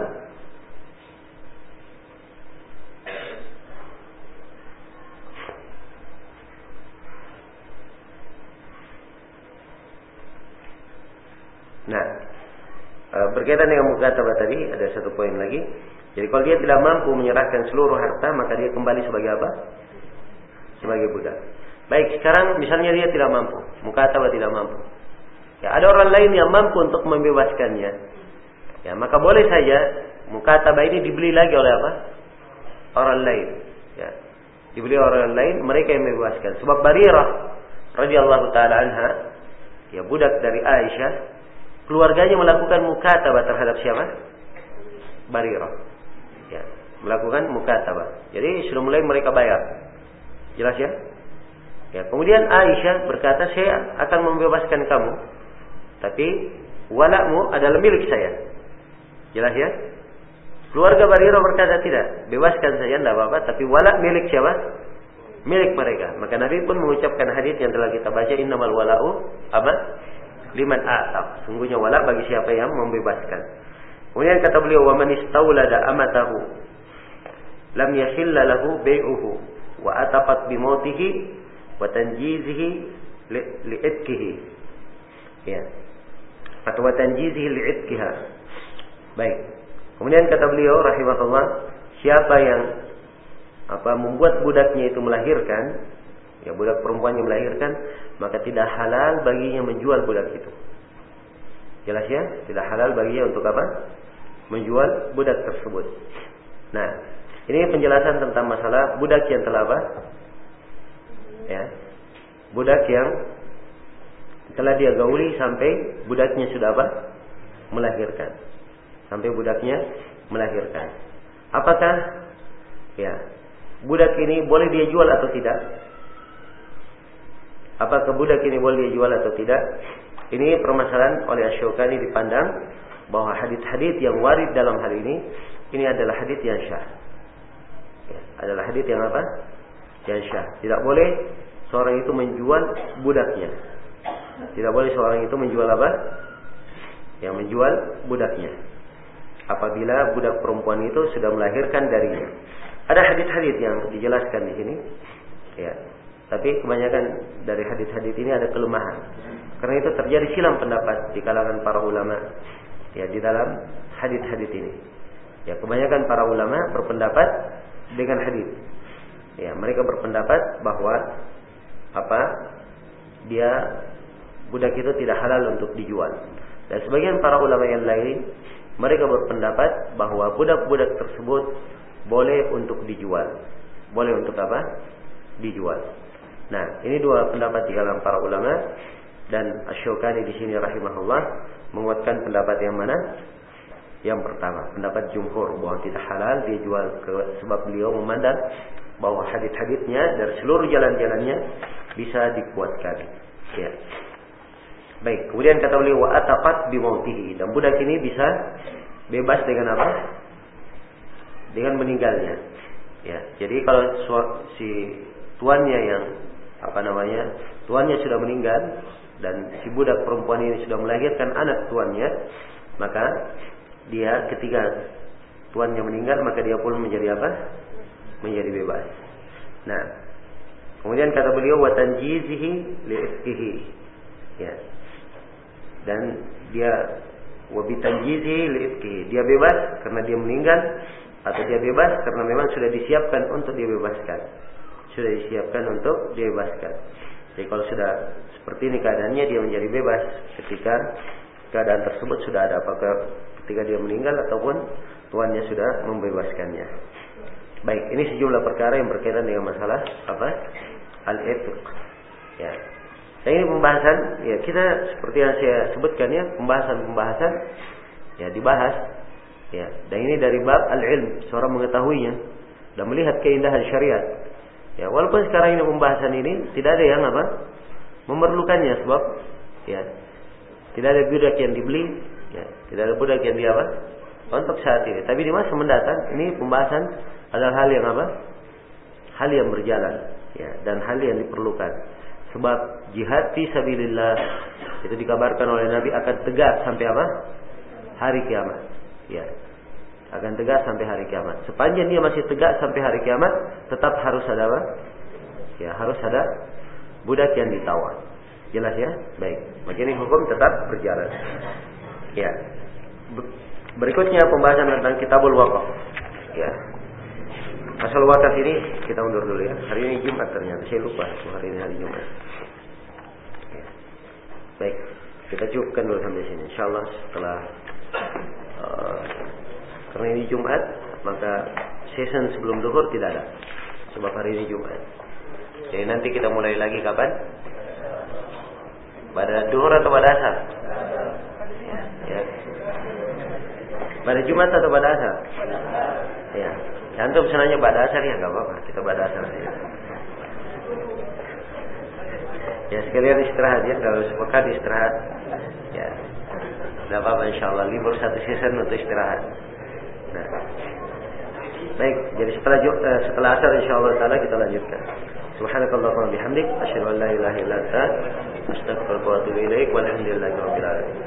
Nah, e, berkaitan dengan mukataba tadi ada satu poin lagi. Jadi kalau dia tidak mampu menyerahkan seluruh harta, maka dia kembali sebagai apa? sebagai budak. Baik, sekarang misalnya dia tidak mampu, mukataba tidak mampu. Ya, ada orang lain yang mampu untuk membebaskannya. Ya, maka boleh saja mukataba ini dibeli lagi oleh apa? Orang lain. Ya. Dibeli orang lain, mereka yang membebaskan. Sebab Barirah radhiyallahu taala anha, ya budak dari Aisyah, keluarganya melakukan mukataba terhadap siapa? Barirah. Ya, melakukan mukataba. Jadi sudah mulai mereka bayar. Jelas ya? Ya, kemudian Aisyah berkata, saya akan membebaskan kamu. Tapi walakmu adalah milik saya. Jelas ya? Keluarga Bariro berkata tidak, bebaskan saya tidak apa-apa, tapi walak milik siapa? Milik mereka. Maka Nabi pun mengucapkan hadis yang telah kita baca, innamal wala'u apa? Liman a'taq. Sungguhnya walak bagi siapa yang membebaskan. Kemudian kata beliau, wa man istaulada amatahu lam yahilla lahu bai'uhu wa atafat bimautihi wa tanjizihi li'itkihi ya atau wa tanjizihi li'itkiha baik kemudian kata beliau rahimahullah siapa yang apa membuat budaknya itu melahirkan ya budak perempuannya melahirkan maka tidak halal baginya menjual budak itu jelas ya tidak halal baginya untuk apa menjual budak tersebut nah ini penjelasan tentang masalah budak yang telah apa? Ya. Budak yang telah dia gauli sampai budaknya sudah apa? Melahirkan. Sampai budaknya melahirkan. Apakah ya budak ini boleh dia jual atau tidak? Apakah budak ini boleh dia jual atau tidak? Ini permasalahan oleh Asyokani dipandang bahwa hadis-hadis yang warid dalam hal ini ini adalah hadis yang syah adalah hadis yang apa? Yang syah. Tidak boleh seorang itu menjual budaknya. Tidak boleh seorang itu menjual apa? Yang menjual budaknya. Apabila budak perempuan itu sudah melahirkan darinya. Ada hadis-hadis yang dijelaskan di sini. Ya. Tapi kebanyakan dari hadis-hadis ini ada kelemahan. Karena itu terjadi silam pendapat di kalangan para ulama ya di dalam hadis-hadis ini. Ya, kebanyakan para ulama berpendapat dengan hadis. Ya, mereka berpendapat bahwa apa? Dia budak itu tidak halal untuk dijual. Dan sebagian para ulama yang lain mereka berpendapat bahwa budak-budak tersebut boleh untuk dijual. Boleh untuk apa? Dijual. Nah, ini dua pendapat di kalangan para ulama dan Asyokani di sini rahimahullah menguatkan pendapat yang mana? Yang pertama, pendapat jumhur bahwa tidak halal dia jual ke sebab beliau memandang bahwa hadis-hadisnya dari seluruh jalan-jalannya bisa dikuatkan. Ya. Baik, kemudian kata beliau wa ataqat bimautihi dan budak ini bisa bebas dengan apa? Dengan meninggalnya. Ya, jadi kalau si tuannya yang apa namanya tuannya sudah meninggal dan si budak perempuan ini sudah melahirkan anak tuannya, maka dia ketika tuannya meninggal maka dia pun menjadi apa? Menjadi bebas. Nah, kemudian kata beliau wa tanjizihi li'ifkihi. Ya. Dan dia wa bitanjizihi li'ifkihi. Dia bebas karena dia meninggal atau dia bebas karena memang sudah disiapkan untuk dibebaskan. Sudah disiapkan untuk dibebaskan. Jadi kalau sudah seperti ini keadaannya dia menjadi bebas ketika keadaan tersebut sudah ada apakah ketika dia meninggal ataupun tuannya sudah membebaskannya. Baik, ini sejumlah perkara yang berkaitan dengan masalah apa? Al-etiq. Ya. Dan ini pembahasan ya kita seperti yang saya sebutkan ya, pembahasan-pembahasan ya dibahas ya. Dan ini dari bab al-ilm, seorang mengetahuinya dan melihat keindahan syariat. Ya, walaupun sekarang ini pembahasan ini tidak ada yang apa? memerlukannya sebab ya tidak ada budak yang dibeli, ya, tidak ada budak yang di apa? Untuk saat ini. Tapi di masa mendatang ini pembahasan adalah hal yang apa? Hal yang berjalan, ya, dan hal yang diperlukan. Sebab jihad fi sabilillah itu dikabarkan oleh Nabi akan tegak sampai apa? Hari kiamat. Ya. Akan tegak sampai hari kiamat. Sepanjang dia masih tegak sampai hari kiamat, tetap harus ada apa? Ya, harus ada budak yang ditawan. Jelas ya? Baik. Maka ini hukum tetap berjalan. Ya. Berikutnya pembahasan tentang kitabul wakaf. Ya. Asal wakaf ini kita undur dulu ya. Hari ini Jumat ternyata. Saya lupa hari ini hari Jumat. Ya. Baik. Kita cukupkan dulu sampai sini. Insya Allah setelah uh, karena ini Jumat maka season sebelum duhur tidak ada. Sebab hari ini Jumat. Jadi nanti kita mulai lagi kapan? Pada duhur atau pada asar? Ya. Pada Jumat atau pada asar? Ya. Antum senangnya pada asar ya nggak apa-apa. Kita pada asar saja. Ya sekalian istirahat ya. Kalau sepekan istirahat. Ya. Tidak apa-apa insya Allah. Libur satu season untuk istirahat. Nah. Baik, jadi setelah uh, setelah asar insya Allah kita lanjutkan. Subhanakallahumma bihamdik asyhadu an la ilaha illa anta astaghfiruka wa atubu ilaik walhamdulillahi rabbil alamin.